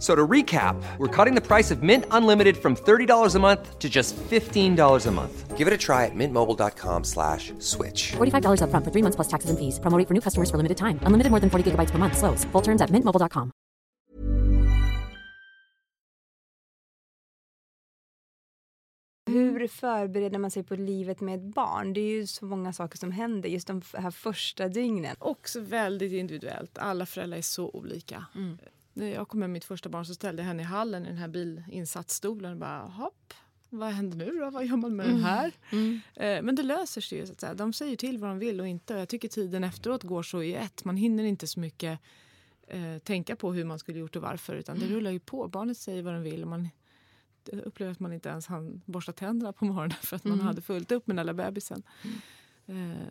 So to recap, we're cutting the price of Mint Unlimited from $30 a month to just $15 a month. Give it a try at mintmobile.com slash switch. $45 upfront for three months plus taxes and fees. Promo rate for new customers for limited time. Unlimited more than 40 gigabytes per month. Slows. Full terms at mintmobile.com. Hur förbereder man sig på livet med ett barn? Det är ju så många saker som händer just de här första dygnen. Också väldigt individuellt. Alla föräldrar är så olika. Mm. När jag kom med mitt första barn så ställde jag henne i hallen i den här bilinsatsstolen och bara hopp. Vad händer nu då? Vad gör man med den här? Eh, Men det löser sig ju. Så att säga. De säger till vad de vill och inte. Och Jag tycker tiden efteråt går så i ett. Man hinner inte så mycket eh, tänka på hur man skulle gjort och varför. Utan det rullar ju på. Barnet säger vad de vill. Och man upplever att man inte ens hann borsta tänderna på morgonen för att man hade fullt upp med den lilla bebisen. Eh,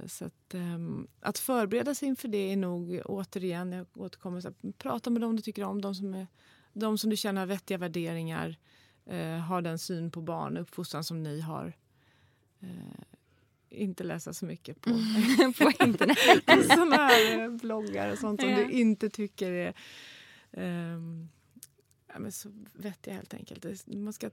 Så att, ehm, att förbereda sig inför det är nog återigen, jag återkommer, så prata med dem du tycker om, de som, är, de som du känner har vettiga värderingar, eh, har den syn på barn och uppfostran som ni har. Eh, inte läsa så mycket på, på internet. såna här eh, bloggar och sånt som Ja. du inte tycker är ehm, ja, men så vettiga helt enkelt. Man ska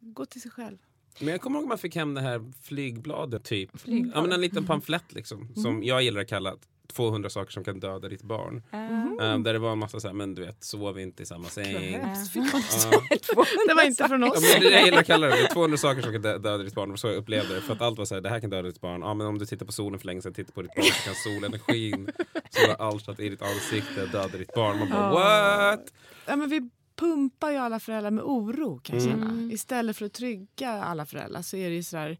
gå till sig själv. Men jag kommer ihåg att man fick hem det här flygbladet typ. Ja, men en liten pamflett liksom. Som jag gillar att kalla 200 saker som kan döda ditt barn. Eh, där det var en massa så här, men du vet, sov inte i samma säng. Ja. Det var inte från Ja, oss. men det jag gillar att kalla det. Det är 200 saker som kan dö- döda ditt barn. Det var så jag upplevde det. För att allt var så här, det här kan döda ditt barn. Ja, men om du tittar på solen för länge sedan, tittar på ditt barn så kan solenergin som har alstrat i ditt ansikte döda ditt barn. Man bara what? Ja, men vi pumpar ju alla föräldrar med oro kan jag känna. Istället för att trygga alla föräldrar så är det ju sådär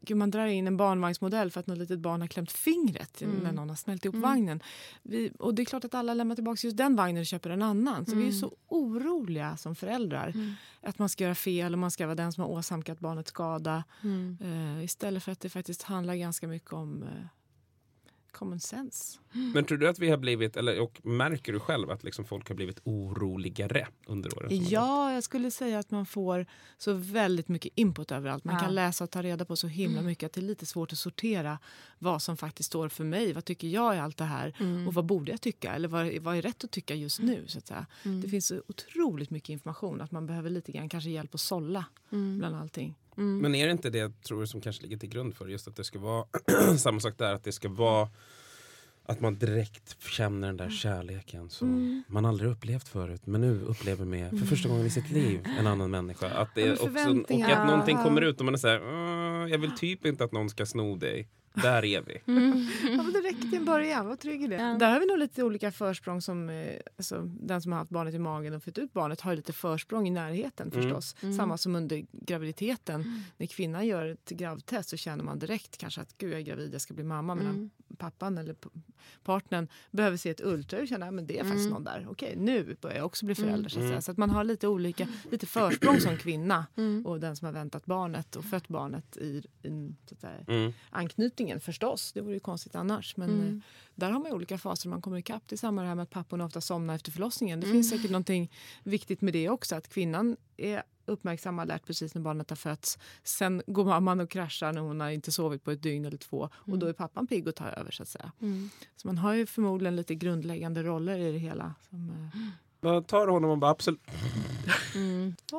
Gud, man drar in en barnvagnsmodell för att något litet barn har klämt fingret när någon har smält ihop vagnen. Vi, och det är klart att alla lämnar tillbaka just den vagnen och köper en annan. Så vi är så oroliga som föräldrar. Att man ska göra fel och man ska vara den som har åsamkat barnet skada. Eh, istället för att det faktiskt handlar ganska mycket om eh, common sense. Men tror du att vi har blivit, eller och märker du själv att liksom folk har blivit oroligare under åren? Ja, jag skulle säga att man får så väldigt mycket input överallt. Man Ja. kan läsa och ta reda på så himla mycket att det är lite svårt att sortera vad som faktiskt står för mig. Vad tycker jag i allt det här? Och vad borde jag tycka? Eller vad, vad är rätt att tycka just nu? Så att säga. Det finns så otroligt mycket information att man behöver lite grann kanske hjälp att sålla bland allting. Men är det inte det tror du som kanske ligger till grund för just att det ska vara samma sak där, att det ska vara att man direkt känner den där kärleken som man aldrig upplevt förut men nu upplever med för första gången i sitt liv en annan människa. Att det också, och att någonting kommer ut och man är såhär, "Mm, jag vill typ inte att någon ska sno dig. Där är vi. Ja, men det räcker till en början. Var trygg i det. Där har vi nog lite olika försprång. Som, eh, alltså, den som har haft barnet i magen och fött ut barnet har lite försprång i närheten förstås. Samma som under graviditeten. När kvinnan gör ett gravtest så känner man direkt kanske att gud jag är gravid, jag ska bli mamma. Medan pappan eller partnern behöver se ett ultraljud och känna att det är faktiskt någon där. Okej, nu börjar jag också bli förälder. Så, att säga. så att man har lite olika lite försprång som kvinna och den som har väntat barnet och fött barnet i, i så att säga, Mm. Anknytningen förstås. Det vore ju konstigt annars. Men eh, där har man olika faser man kommer ikapp. Det är samma det här med att papporna ofta somnar efter förlossningen. Det finns säkert någonting viktigt med det också. Att kvinnan är uppmärksam och alert precis när barnet har fötts. Sen går mamman och kraschar när hon har inte sovit på ett dygn eller två. Och då är pappan pigg och tar över så att säga. Så man har ju förmodligen lite grundläggande roller i det hela. Som, Jag tar honom och bara absolut.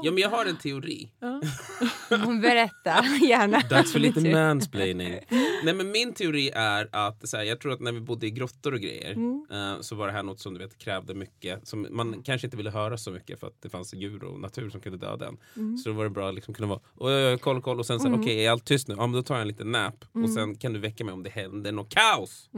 Ja men jag har en teori. Berätta gärna. Dags för lite mansplaining. Nej men min teori är att så här, jag tror att när vi bodde i grottor och grejer eh, så var det här något som du vet krävde mycket. Som man kanske inte ville höra så mycket för att det fanns djur och natur som kunde döda en. Så då var det bra att liksom kunna vara oj, koll, koll och sen så här, okej är allt tyst nu? Ja men då tar jag en liten nap och sen kan du väcka mig om det händer något kaos.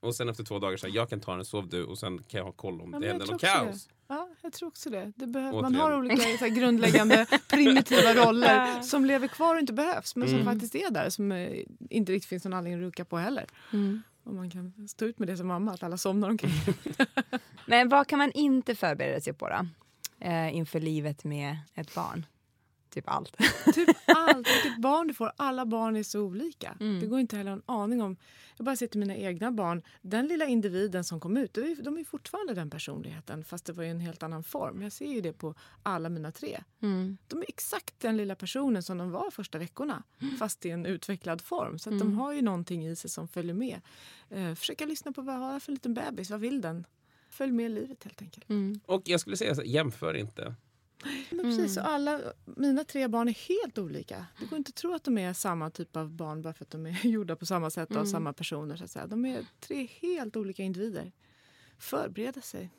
Och sen efter två dagar så här, jag kan ta den, sov du och sen kan jag ha koll om Ja, det händer något kaos. Det. Ja, jag tror också det. det man har olika så här, grundläggande primitiva roller som lever kvar och inte behövs men som Mm. faktiskt är där som eh, inte riktigt finns någon anledning att rucka på heller. Mm. Och man kan stå ut med det som mamma, att alla somnar omkring. Men vad kan man inte förbereda sig på då? Eh, inför livet med ett barn? Typ allt. typ allt. Vilket barn du får. Alla barn är så olika. Mm. Det går inte heller en aning om. Jag bara ser till mina egna barn. Den lilla individen som kom ut, de är, de är fortfarande den personligheten fast det var i en helt annan form. Jag ser ju det på alla mina tre. Mm. De är exakt den lilla personen som de var första veckorna fast i en utvecklad form. Så att de Mm. har ju någonting i sig som följer med. Eh, försöka lyssna på vad jag har för en liten bebis. Vad vill den? Följ med i livet helt enkelt. Mm. Och jag skulle säga så jämför inte. Men precis, och alla, mina tre barn är helt olika. Det går inte att tro att de är samma typ av barn bara för att de är gjorda på samma sätt av samma personer. Så att säga. De är tre helt olika individer. Förbereda sig.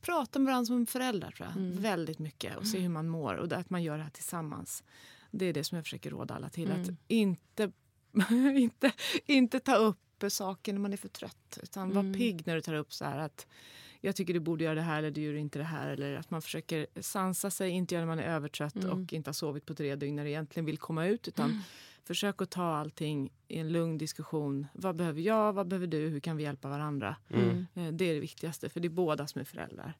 Prata med varandra som föräldrar tror jag. Väldigt mycket och se hur man mår och att man gör det här tillsammans. Det är det som jag försöker råda alla till. Att inte, inte, inte ta upp saker när man är för trött. Utan var pigg när du tar upp så här att jag tycker du borde göra det här eller du gör inte det här. Eller att man försöker sansa sig, inte göra när man är övertrött och inte har sovit på tre dygn när det egentligen vill komma ut. Utan försök att ta allting i en lugn diskussion. Vad behöver jag? Vad behöver du? Hur kan vi hjälpa varandra? Eh, Det är det viktigaste, för det är båda som är föräldrar.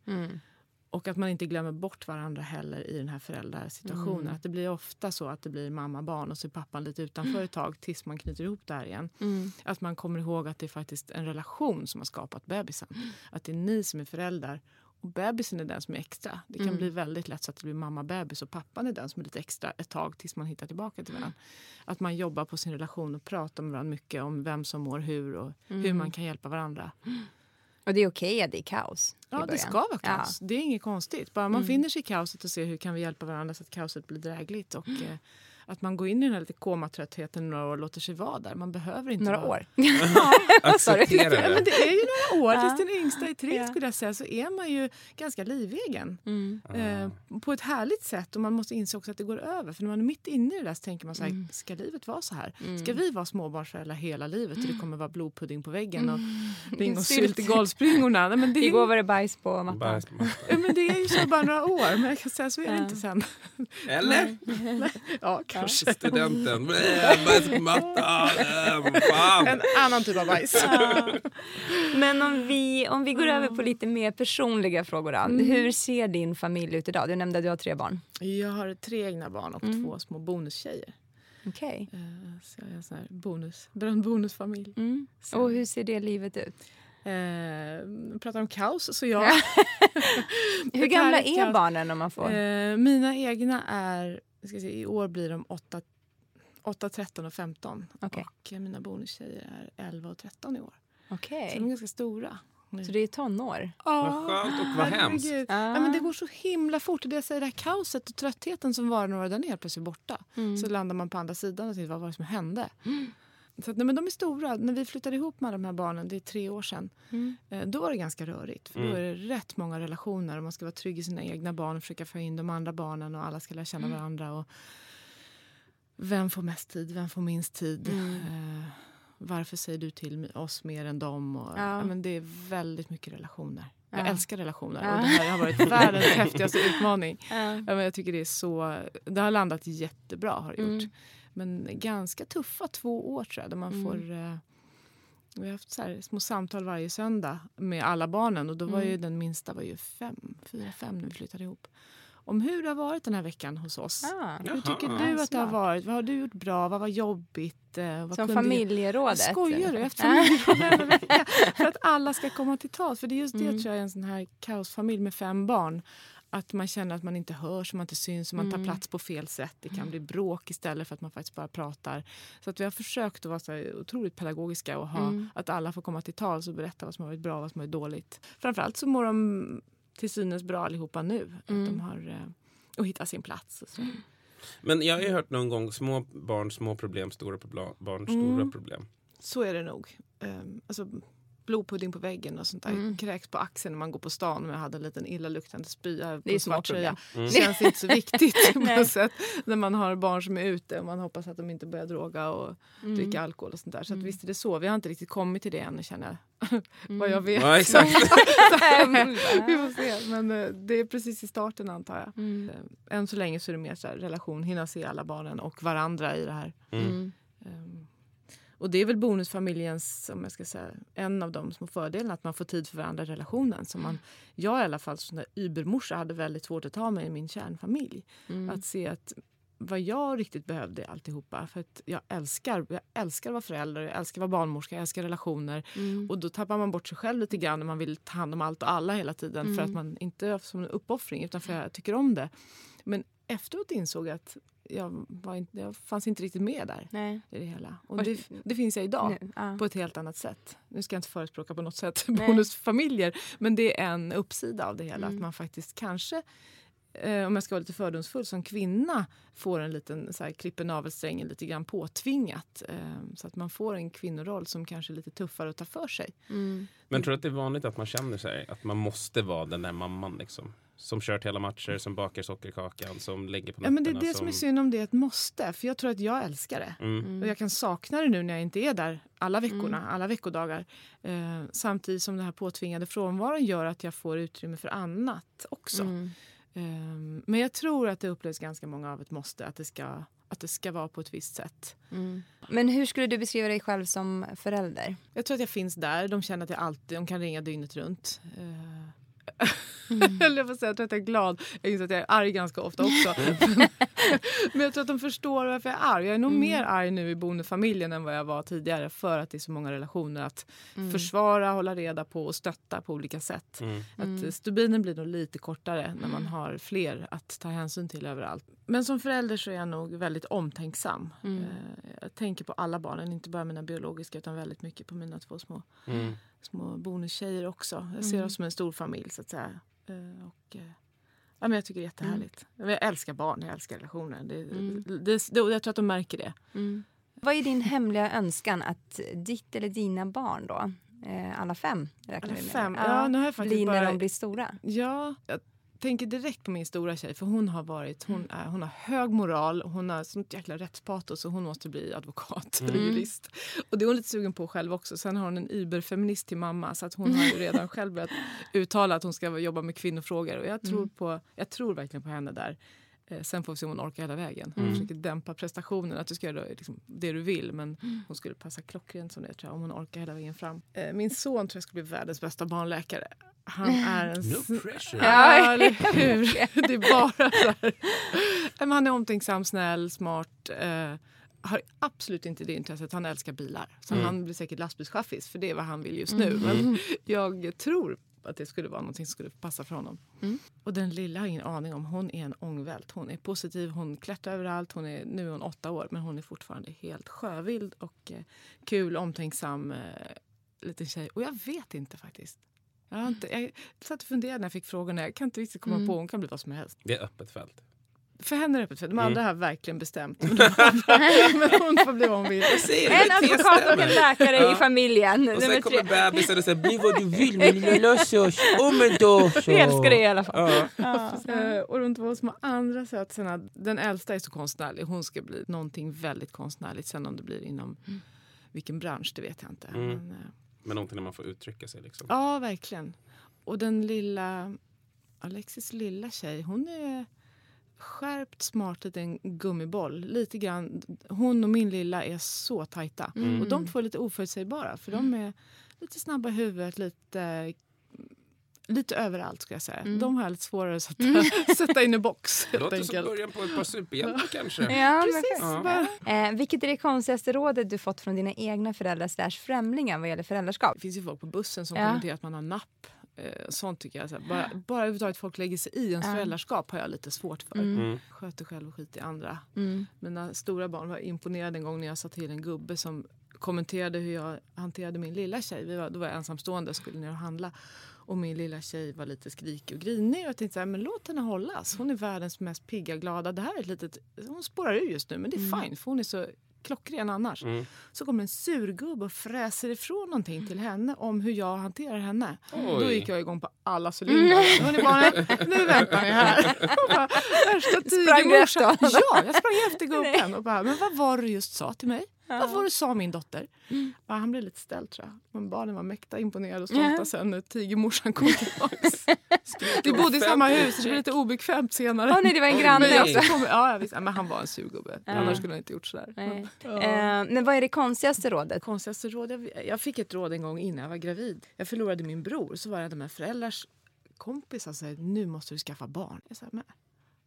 Mm. Och att man inte glömmer bort varandra heller i den här föräldrasituationen. Att det blir ofta så att det blir mamma-barn och så är pappan lite utanför ett tag tills man knyter ihop det här igen. Mm. Att man kommer ihåg att det är faktiskt en relation som har skapat bebisen. Att det är ni som är föräldrar och bebisen är den som är extra. Det kan bli väldigt lätt så att det blir mamma-bebis och pappan är den som är lite extra ett tag tills man hittar tillbaka till varandra. Att man jobbar på sin relation och pratar med varandra mycket om vem som mår hur och hur man kan hjälpa varandra. Och det är okej att det är kaos? Ja, det ska vara kaos. Det är inget konstigt. Bara Mm. man finner sig i kaoset och ser hur kan vi hjälpa varandra så att kaoset blir drägligt. Och Mm. Att man går in i den här lite komatröttheten några år och låter sig vara där. Man behöver inte Några vara... år? Acceptera Ja, men det. det är ju några år. Ja. Tills den yngsta är tre Ja. skulle jag säga så är man ju ganska livegen. Mm. Eh, på ett härligt sätt. Och man måste inse också att det går över. För när man är mitt inne i det där så tänker man så här, Mm. ska livet vara så här? Ska vi vara småbarnsföräldrar hela livet? Och det kommer vara blodpudding på väggen och lingonsylt i Sylt. golvspringorna. Nej, men det är ju- Igår var det bajs på mattan. Bajs på mattan. Ja, men det är ju så bara några år, men jag kan säga så är det Ja. inte sen. Eller? Ja, kanske. Studenten. Blä, Bajs på mattan. Fan. En annan typ av bajs. Men om vi, om vi går över på lite mer personliga frågor då. Mm. Hur ser din familj ut idag? Du nämnde att du har tre barn. Jag har tre egna barn och två små bonustjejer. Okej. Eh, Så jag är en sån här bonus, bonusfamilj. Mm. Och hur ser det livet ut? Eh, pratar om kaos, så jag... Hur gamla är barnen om man får? Eh, mina egna är, jag ska se, i år blir de 8, 8, 13 och 15. Okej. Och eh, mina bonustjejer är 11 och 13 i år. Okej. Så de är ganska stora. Så det är tonår? Vad skönt och vad hemskt. Ah. Ja, men det går så himla fort. Det, jag säger, det här kaoset och tröttheten som var några den är helt plötsligt borta. Mm. Så landar man på andra sidan och tänker vad var det som hände? Så att, nej, men de är stora. När vi flyttade ihop med de här barnen, det är tre år sedan, Mm. eh, då var det ganska rörigt. För då är det rätt många relationer och man ska vara trygg i sina egna barn och försöka få in de andra barnen och alla ska lära känna Mm. varandra. Och vem får mest tid? Vem får minst tid? Mm. Eh, varför säger du till oss mer än dem? Och, Ja. ja. men det är väldigt mycket relationer. Jag Ja. älskar relationer Ja. och det här har varit världens häftigaste utmaning. Ja. Men jag tycker det är så, det har landat jättebra har det gjort. Mm. Men ganska tuffa två år tror jag. Där man Mm. får, eh, vi har haft så här små samtal varje söndag med alla barnen. Och då var Mm. ju den minsta var ju fem, fyra, fem när vi flyttade ihop. Om hur det har varit den här veckan hos oss. Ah. Hur tycker Jaha. du att det har varit? Vad har du gjort bra? Vad var jobbigt? Eh, Vad Som familjerådet? jag skojar du? Efter familjeråd varje vecka. För att alla ska komma till tals. För det är just det Mm. tror jag är en sån här kaosfamilj med fem barn. Att man känner att man inte hörs, man inte syns, man Mm. tar plats på fel sätt. Det kan bli bråk istället för att man faktiskt bara pratar. Så att vi har försökt att vara så otroligt pedagogiska och ha Mm. att alla får komma till tals och berätta vad som har varit bra och vad som har varit dåligt. Framförallt så mår de till synes bra allihopa nu. Att Mm. de har eh, och hittat sin plats. Och så. Men jag har ju hört någon gång små barn, små problem, stora problem, barn, stora Mm. problem. Så är det nog. Um, alltså, blodpudding på väggen och sånt där. Kräks på axeln när man går på stan och jag hade en liten illaluktande spya på Det är en små svart tröja. problem. Det känns inte så viktigt på något sätt. När man har barn som är ute och man hoppas att de inte börjar droga och dricka alkohol och sånt där. Så att visst är det så. Vi har inte riktigt kommit till det ännu känner jag. Vad jag vet. Ja, exakt. Vi får se. Men eh, det är precis i starten antar jag. Eh, Än så länge så är det mer så här, relation, hinna se alla barnen och varandra i det här. Mm. Och det är väl bonusfamiljens, om jag ska säga, en av de små fördelarna, att man får tid för varandra i relationen. Som man, jag i alla fall som übermorsa hade väldigt svårt att ta mig i min kärnfamilj. Att se att vad jag riktigt behövde alltihopa. För att jag älskar, jag älskar att vara förälder, jag älskar att vara barnmorska, jag älskar relationer. Och då tappar man bort sig själv lite grann när man vill ta hand om allt och alla hela tiden. För att man inte som en uppoffring utan för att jag tycker om det. Men efteråt insåg jag att jag, var inte, jag fanns inte riktigt med där Nej. i det hela. Och det, det finns jag idag Nu, ja. på ett helt annat sätt. Nu ska jag inte förespråka på något sätt Nej. bonusfamiljer men det är en uppsida av det hela. Mm. Att man faktiskt kanske, eh, om jag ska vara lite fördomsfull, som kvinna får en liten så här, klipper navelsträngen lite grann påtvingat. Eh, så att man får en kvinnoroll som kanske är lite tuffare att ta för sig. Mm. Men tror du att det är vanligt att man känner sig att man måste vara den där mamman liksom? Som kört hela matcher, som bakar sockerkakan, som lägger på Ja, men det är nätterna, det som är synd om det är ett måste. För jag tror att jag älskar det. Mm. Och jag kan sakna det nu när jag inte är där alla veckorna, alla veckodagar. Eh, samtidigt som den här påtvingade frånvaron gör att jag får utrymme för annat också. Mm. Eh, men jag tror att det upplevs ganska många av ett måste, att det ska, att det ska vara på ett visst sätt. Men hur skulle du beskriva dig själv som förälder? Jag tror att jag finns där. De känner att jag alltid de kan ringa dygnet runt. Eh, Mm. Eller jag får säga, jag tror att jag är glad. Jag inser att jag är arg ganska ofta också. Men jag tror att de förstår varför jag är arg. Jag är nog Mm. mer arg nu i bonusfamiljen än vad jag var tidigare för att det är så många relationer att Mm. försvara, hålla reda på och stötta på olika sätt. Mm. Mm. Att eh, stubinen blir nog lite kortare när man har fler att ta hänsyn till överallt. Men som förälder så är jag nog väldigt omtänksam. Mm. Eh, Jag tänker på alla barnen, inte bara mina biologiska utan väldigt mycket på mina två små, Mm. Små bonustjejer också. Jag ser oss som en stor familj så att säga. Eh, Och, eh, ja, men jag tycker det är jättehärligt. Jag älskar barn, jag älskar relationer. Det, det, det, och jag tror att de märker det. Vad är din hemliga önskan att ditt eller dina barn då, eh, alla fem räknar Alla vi med, fem? Ja, nu har jag faktiskt blir när bara- de blir stora? Ja, jag tänker direkt på min stora tjej för hon har varit, hon, är, hon har hög moral, hon har sånt jäkla rättspatos och hon måste bli advokat eller jurist. Och det är hon lite sugen på själv också. Sen har hon en überfeminist till mamma så att hon har ju redan själv börjat uttala att hon ska jobba med kvinnofrågor och jag tror, på, jag tror verkligen på henne där. Eh, sen får vi se om hon orkar hela vägen. Hon försöker dämpa prestationen, att du ska göra liksom, det du vill men hon skulle passa klockrent som det tror jag, om hon orkar hela vägen fram. Eh, min son tror jag skulle bli världens bästa barnläkare. Han är en No pressure. Ja, eller hur? Det är bara så här. Men Han är omtänksam, snäll, smart. Eh, har absolut inte det intresset. Han älskar bilar. Så han blir säkert lastbilschaffis för det är vad han vill just nu. Men jag tror att det skulle vara något som skulle passa för honom. Och den lilla har ingen aning om. Hon är en ångvält. Hon är positiv, hon klättrar överallt. Hon är, nu är hon åtta år men hon är fortfarande helt sjövild och eh, kul, omtänksam eh, liten tjej. Och jag vet inte faktiskt. Jag, har inte, jag satt och funderade när jag fick frågorna. Jag kan inte riktigt komma på. Hon kan bli vad som helst. Det är öppet fält. För henne är det öppet. För de Mm. andra har verkligen bestämt. Men, hon får bli vad hon vill. En advokat och en läkare i familjen. Och sen kommer bebisen och säger bli vad du vill min lilla. Oh så. Vi älskar dig i alla fall. Ja. Eh, och de två små andra sötsarna. Den äldsta är så konstnärlig. Hon ska bli någonting väldigt konstnärligt. Sen om det blir inom vilken bransch, det vet jag inte. Mm. Men, eh, Men någonting när man får uttrycka sig liksom. ja, verkligen. Och den lilla... Alexis lilla tjej, hon är skärpt, smart liten gummiboll. Lite grann, hon och min lilla är så tajta. Och de två är lite oförutsägbara. För de är lite snabba i huvudet, lite, lite överallt ska jag säga. De har jag lite svårare att sätta, sätta in i box. Det låter som enkelt. början på ett par superhjältar kanske. Ja, Precis. bara- Eh, vilket är det konstigaste rådet du fått från dina egna föräldrar slash främlingar vad gäller föräldraskap? Det finns ju folk på bussen som Ja. kommenterar att man har napp. Eh, sånt tycker jag. Så här, bara, bara överhuvudtaget folk lägger sig i ens föräldraskap har jag lite svårt för. Mm. Sköter själv och skit i andra. Mm. Mina stora barn var imponerade en gång när jag sa till en gubbe som kommenterade hur jag hanterade min lilla tjej. Vi var, då var jag ensamstående och skulle ner och handla. Och min lilla tjej var lite skrikig och grinig. Och jag tänkte så här, men låt henne hållas. Hon är världens mest pigga, glada. Det här är ett litet, hon spårar ur just nu men det är Mm. fine för hon är så klockren annars. Så kommer en surgubbe och fräser ifrån någonting till henne om hur jag hanterar henne. Då Oj. gick jag igång på alla cylindrar. Barnen, nu väntar ni här. Bara, Värsta tigermorsan. Ja, jag sprang efter gubben och bara, men vad var det du just sa till mig? Vad var du sa min dotter? Ja, han blev lite ställd tror jag. Men barnen var mäkta imponerade och stolta Ja. sen när tigermorsan kom tillbaks. Vi bodde i samma hus, det blev lite obekvämt senare. Åh nej, det var en granne Men också. kom, ja, jag visste, men han var en surgubbe. Annars skulle han inte gjort sådär. Nej. Eh, men vad är det konstigaste rådet? Konstigaste råd jag, fick ett råd en gång innan jag var gravid. Jag förlorade min bror. Så var det de här föräldrars kompisar som sa nu måste du skaffa barn. Jag sa, men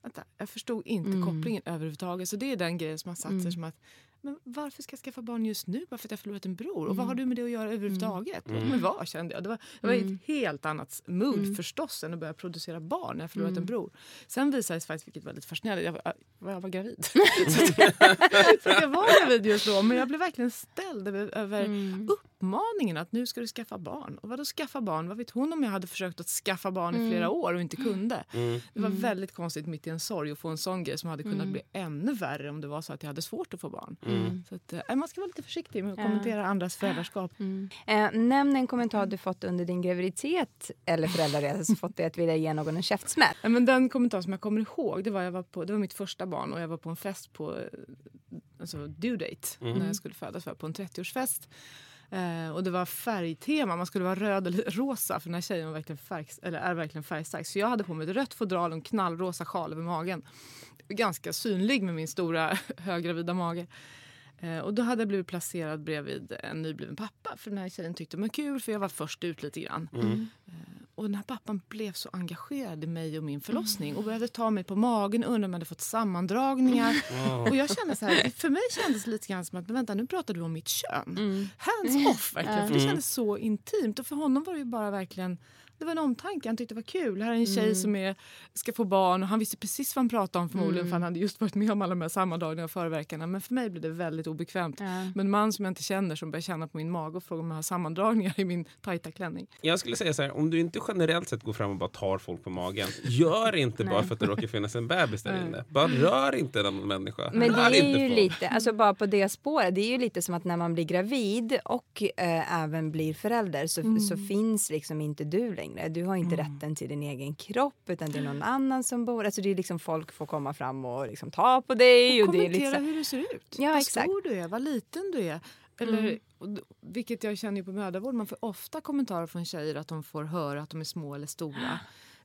vänta, jag förstod inte Mm. kopplingen överhuvudtaget. Så det är den grejen som har satt sig som att men varför ska jag skaffa barn just nu bara för att jag förlorat en bror? Och vad har du med det att göra överhuvudtaget? Låt mig vara kände jag. Det var, det var ett helt annat mood förstås än att börja producera barn när jag förlorat en bror. Sen visade det sig faktiskt, vilket var lite fascinerande, jag var, jag var gravid. så, jag var gravid just då. Men jag blev verkligen ställd över, över uppmaningen att nu ska du skaffa barn. Och vadå skaffa barn? Vad vet hon om jag hade försökt att skaffa barn i flera år och inte kunde? Det var väldigt konstigt mitt i en sorg att få en sån grej som hade kunnat bli ännu värre om det var så att jag hade svårt att få barn. Så att, eh, man ska vara lite försiktig med att kommentera andras föräldraskap. Eh, nämn en kommentar du fått under din graviditet eller föräldraresa som fått dig att vilja ge någon en käftsmäll. Ja, Men den kommentar som jag kommer ihåg, det var, jag var, på, det var mitt första barn och jag var på en fest på eh, alltså due date när jag skulle födas, var på en 30-årsfest. Eh, och det var färgtema, man skulle vara röd eller rosa för den här tjejen var verkligen färg, eller är verkligen färgstark. Så jag hade på mig ett rött fodral och en knallrosa sjal över magen. Ganska synlig med min stora höggravida mage. Eh, och då hade jag blivit placerad bredvid en nybliven pappa för den här tjejen tyckte det var kul för jag var först ut lite grann. Eh, och den här pappan blev så engagerad i mig och min förlossning och började ta mig på magen och undrade om jag hade fått sammandragningar. Och jag kände så här, för mig kändes det lite grann som att men vänta nu pratar du om mitt kön. Hands off verkligen, för det kändes så intimt. Och för honom var det ju bara verkligen det var en omtanke, han tyckte det var kul. Här är en tjej som är, ska få barn och han visste precis vad han pratade om förmodligen för han hade just varit med om alla de här sammandragningarna och förverkarna. Men för mig blev det väldigt obekvämt. Men en man som jag inte känner som börjar känna på min mage och frågar om jag har sammandragningar i min tajta klänning. Jag skulle säga så här, om du inte generellt sett går fram och bara tar folk på magen, gör inte bara för att det råkar finnas en bebis där inne. Bara rör inte en människa. Men det är ju folk. lite, alltså bara på det spåret, det är ju lite som att när man blir gravid och eh, även blir förälder så, så finns liksom inte du längre. Du har inte rätten till din egen kropp utan det är någon annan som bor. Alltså det är liksom folk får komma fram och liksom ta på dig. Och Och, det kommentera lite så, hur du ser ut. Ja, vad exakt. stor du är, vad liten du är. Eller, och d- vilket jag känner på mödravård, man får ofta kommentarer från tjejer att de får höra att de är små eller stora.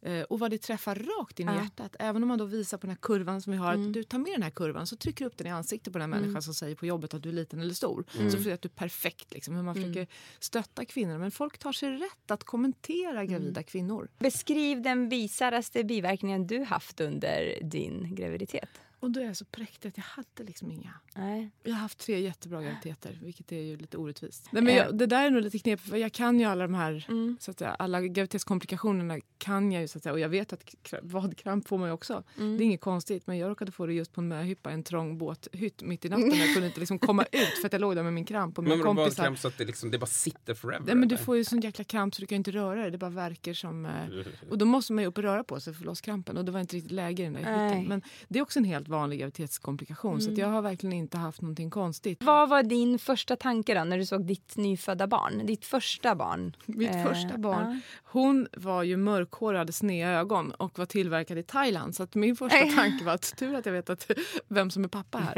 Eh, och vad det träffar rakt in i hjärtat. Även om man då visar på den här kurvan som vi har. Att du tar med den här kurvan så trycker du upp den i ansiktet på den här människan som säger på jobbet att du är liten eller stor. Så för att du är perfekt. Liksom, hur man försöker stötta kvinnor. Men folk tar sig rätt att kommentera gravida kvinnor. beskriv den bisarraste biverkningen du haft under din graviditet. Och då är jag så präktig att jag hade liksom inga. Nej. Jag har haft tre jättebra graviditeter, vilket är ju lite orättvist. Nej, men jag, det där är nog lite knepigt, för jag kan ju alla de här, så att säga, alla graviditetskomplikationerna kan jag ju så att säga, och jag vet att kra- vadkramp får man ju också. Det är inget konstigt, men jag råkade få det just på en möhippa, en trång båthytt mitt i natten. Jag kunde inte liksom komma ut för att jag låg där med min kramp och mina Men kompisar. kräm så att det, liksom, det bara sitter forever? Nej, men du får ju sån jäkla kramp så du kan inte röra dig. Det bara verkar som... Eh, och då måste man ju upp och röra på sig för att få loss krampen. Och det var inte riktigt läge i den där Nej. hytten. Men det är också en helt vanlig graviditetskomplikation. Så att jag har verkligen inte haft någonting konstigt. Vad var din första tanke då när du såg ditt nyfödda barn? Ditt första barn? Mitt Eh, första barn. ja. Hon var ju mörkhårig och hade sneda ögon och var tillverkad i Thailand. Så att min första tanke var att tur att jag vet att, vem som är pappa här.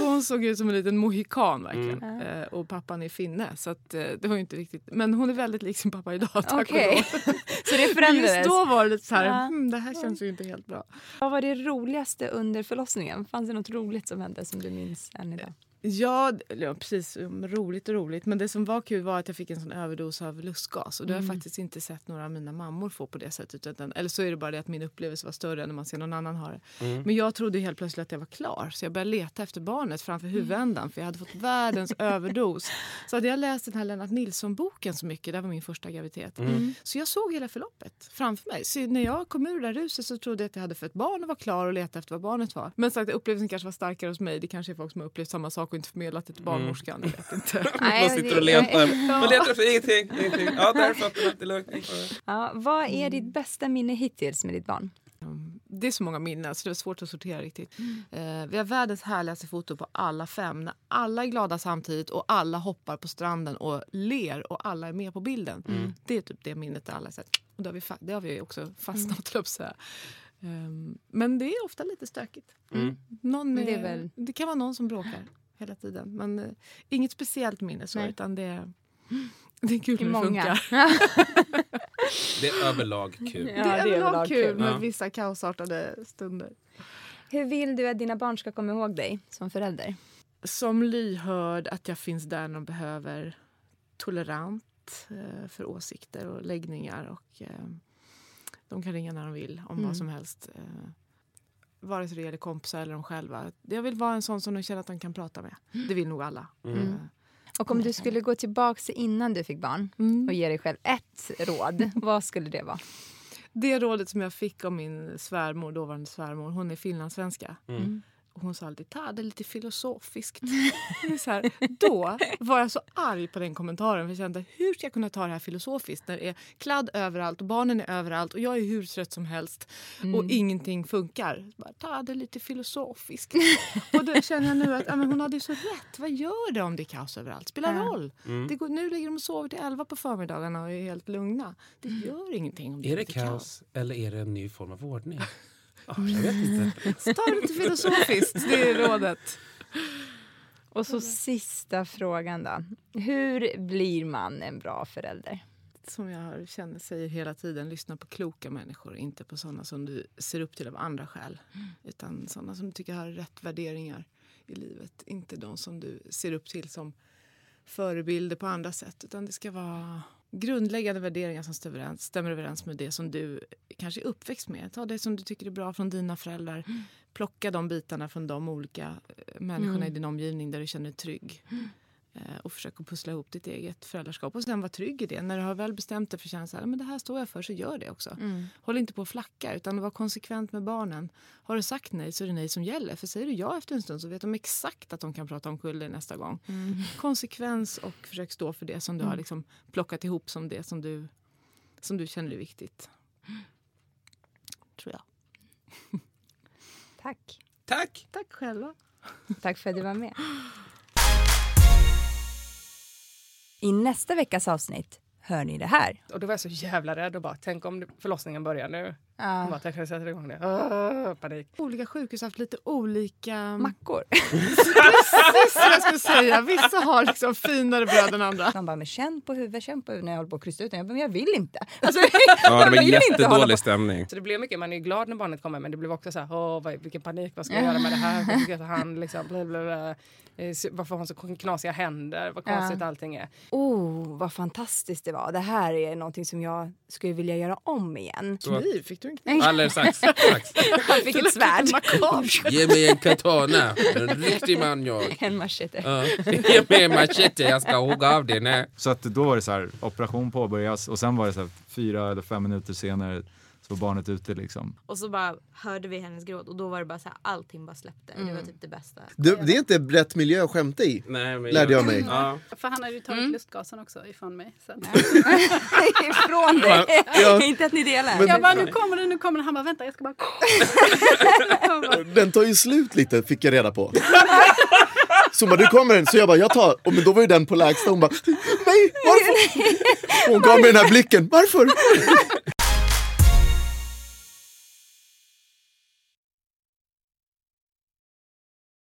hon såg ut som en liten mohikan verkligen. Eh, och pappan är finne. Så att, eh, det var ju inte riktigt. Men hon är väldigt lik sin pappa idag. Tack Okej, och lov. så det förändrades. Just då var det lite så här, Ja. hmm, det här känns ju inte helt bra. Vad var det roligaste under förlossningen? Fanns det något roligt som hände som du minns än idag? Ja, precis. Um, Roligt och roligt. Men det som var kul var att jag fick en sån överdos av lustgas. Och det har jag faktiskt inte sett några av mina mammor få på det sättet. Utan, eller så är det bara det att min upplevelse var större än när man ser någon annan ha det. Men jag trodde helt plötsligt att jag var klar. Så jag började leta efter barnet framför huvudändan. För jag hade fått världens överdos. Så hade jag läst den här Lennart Nilsson-boken så mycket. Det var min första graviditet. Så jag såg hela förloppet framför mig. Så när jag kom ur det där huset så trodde jag att jag hade fött barn och var klar och letade efter vad barnet var. Men sagt, upplevelsen kanske var starkare hos mig. Det kanske är folk som har upplevt samma sak och inte förmedlat det till barnmorskan. Jag vet inte. Nej, Man sitter och letar. Man letar efter ingenting. ingenting. Ja, där är fötterna. Det är lugnt. Ja, vad är ditt bästa minne hittills med ditt barn? Det är så många minnen så det är svårt att sortera riktigt. Eh, vi har världens härligaste foto på alla fem. När alla är glada samtidigt och alla hoppar på stranden och ler och alla är med på bilden. Det är typ det minnet där alla har sett. Och det har vi, det har vi också fastnat mm. så här. Ehm, Men det är ofta lite stökigt. Någon Men det är, är väl- det kan vara någon som bråkar hela tiden. Men eh, inget speciellt minne så Nej. utan det är, det är kul Det är när det många. funkar. Det är överlag kul. Ja, det är överlag överlag kul kul. med Ja. vissa kaosartade stunder. Hur vill du att dina barn ska komma ihåg dig som förälder? som lyhörd, att jag finns där när de behöver. Tolerant eh, för åsikter och läggningar. Och, eh, de kan ringa när de vill om Mm. vad som helst. Eh, vare sig det gäller kompisar eller de själva. Jag vill vara en sån som de känner att de kan prata med. Det vill nog alla. Mm. Och om du skulle gå tillbaka till innan du fick barn Mm. och ge dig själv ett råd, vad skulle det vara? Det rådet som jag fick av min svärmor, dåvarande svärmor, hon är finlandssvenska. Mm. Och hon sa alltid ta det lite filosofiskt. Är så här, då var jag så arg på den kommentaren. För jag kände hur ska jag kunna ta det här filosofiskt när det är kladd överallt och barnen är överallt och jag är hur trött som helst och ingenting funkar. Bara, ta det lite filosofiskt. och då känner jag nu att ja, men hon hade ju så rätt. Vad gör det om det är kaos överallt? Spelar Ja. roll. Det går, nu ligger de och sover till elva på förmiddagarna och är helt lugna. Det gör ingenting om det Är det lite kaos eller är det en ny form av ordning? Ja, jag vet inte. Så ta det lite filosofiskt, det är rådet. Och så sista frågan då. Hur blir man en bra förälder? som jag känner säger hela tiden, lyssna på kloka människor. Inte på sådana som du ser upp till av andra skäl. Utan sådana som du tycker har rätt värderingar i livet. Inte de som du ser upp till som förebilder på andra sätt. Utan det ska vara grundläggande värderingar som stämmer överens, stämmer överens med det som du kanske är uppväxt med. Ta det som du tycker är bra från dina föräldrar. Plocka de bitarna från de olika eh, människorna i din omgivning där du känner dig trygg. Eh, och försöka pussla ihop ditt eget föräldraskap och sen vara trygg i det. När du har väl bestämt dig för att känna så här, men det här står jag för, så gör det också. Håll inte på att flacka, utan var konsekvent med barnen. Har du sagt nej så är det nej som gäller. För säger du ja efter en stund så vet de exakt att de kan prata om dig nästa gång. Konsekvens och försök stå för det som du har liksom plockat ihop som det som du, som du känner är viktigt. Tror jag. Tack. Tack! Tack själva. Tack för att du var med. I nästa veckas avsnitt hör ni det här. Och då var jag så jävla rädd och bara, tänk om förlossningen börjar nu. Ja. Bara, jag sätter igång det. Åh, panik. Olika sjukhus har haft lite olika... Mackor. Precis vad jag skulle säga. Vissa har liksom finare bröd än andra. De bara, men känn på huvudet, känn på huvudet när jag håller på att krysta ut. Jag bara, men jag vill inte. Alltså, Ja, det jag var jättedålig stämning. Så det blev mycket, man är ju glad när barnet kommer men det blev också så här, åh vad, vilken panik, vad ska jag göra med det här, hur ska jag ta hand, liksom, bla, bla, bla. Eh, så- Varför har hon så knasiga händer, vad konstigt Ja. allting är. Oh, vad fantastiskt det var. Det här är någonting som jag skulle vilja göra om igen. Kniv, fick du? Eller sax. sax. Han fick ett svärd. Ge mig en katana. En riktig man jag. En machete. Ja. Ge mig en machete, jag ska hugga av dig. Så att då var det så här, operation påbörjas och sen var det så här, fyra eller fem minuter senare var barnet ute liksom. Och så bara hörde vi hennes gråt och då var det bara så här, allting bara släppte. Det var typ det bästa. Det, det är inte rätt miljö att skämta i. Nej, men Lärde jag mig. Ja. För han hade ju tagit lustgasen också ifrån mig. Så. Ifrån dig. Ja. inte att ni delar. Men- Jag bara, nu kommer den, nu kommer den. Han bara, vänta jag ska bara... Den tar ju slut lite fick jag reda på. Så bara, du kommer den, så jag bara, jag tar. Och men då var ju den på lägsta, hon bara, nej, varför? Hon gav mig den här blicken, varför?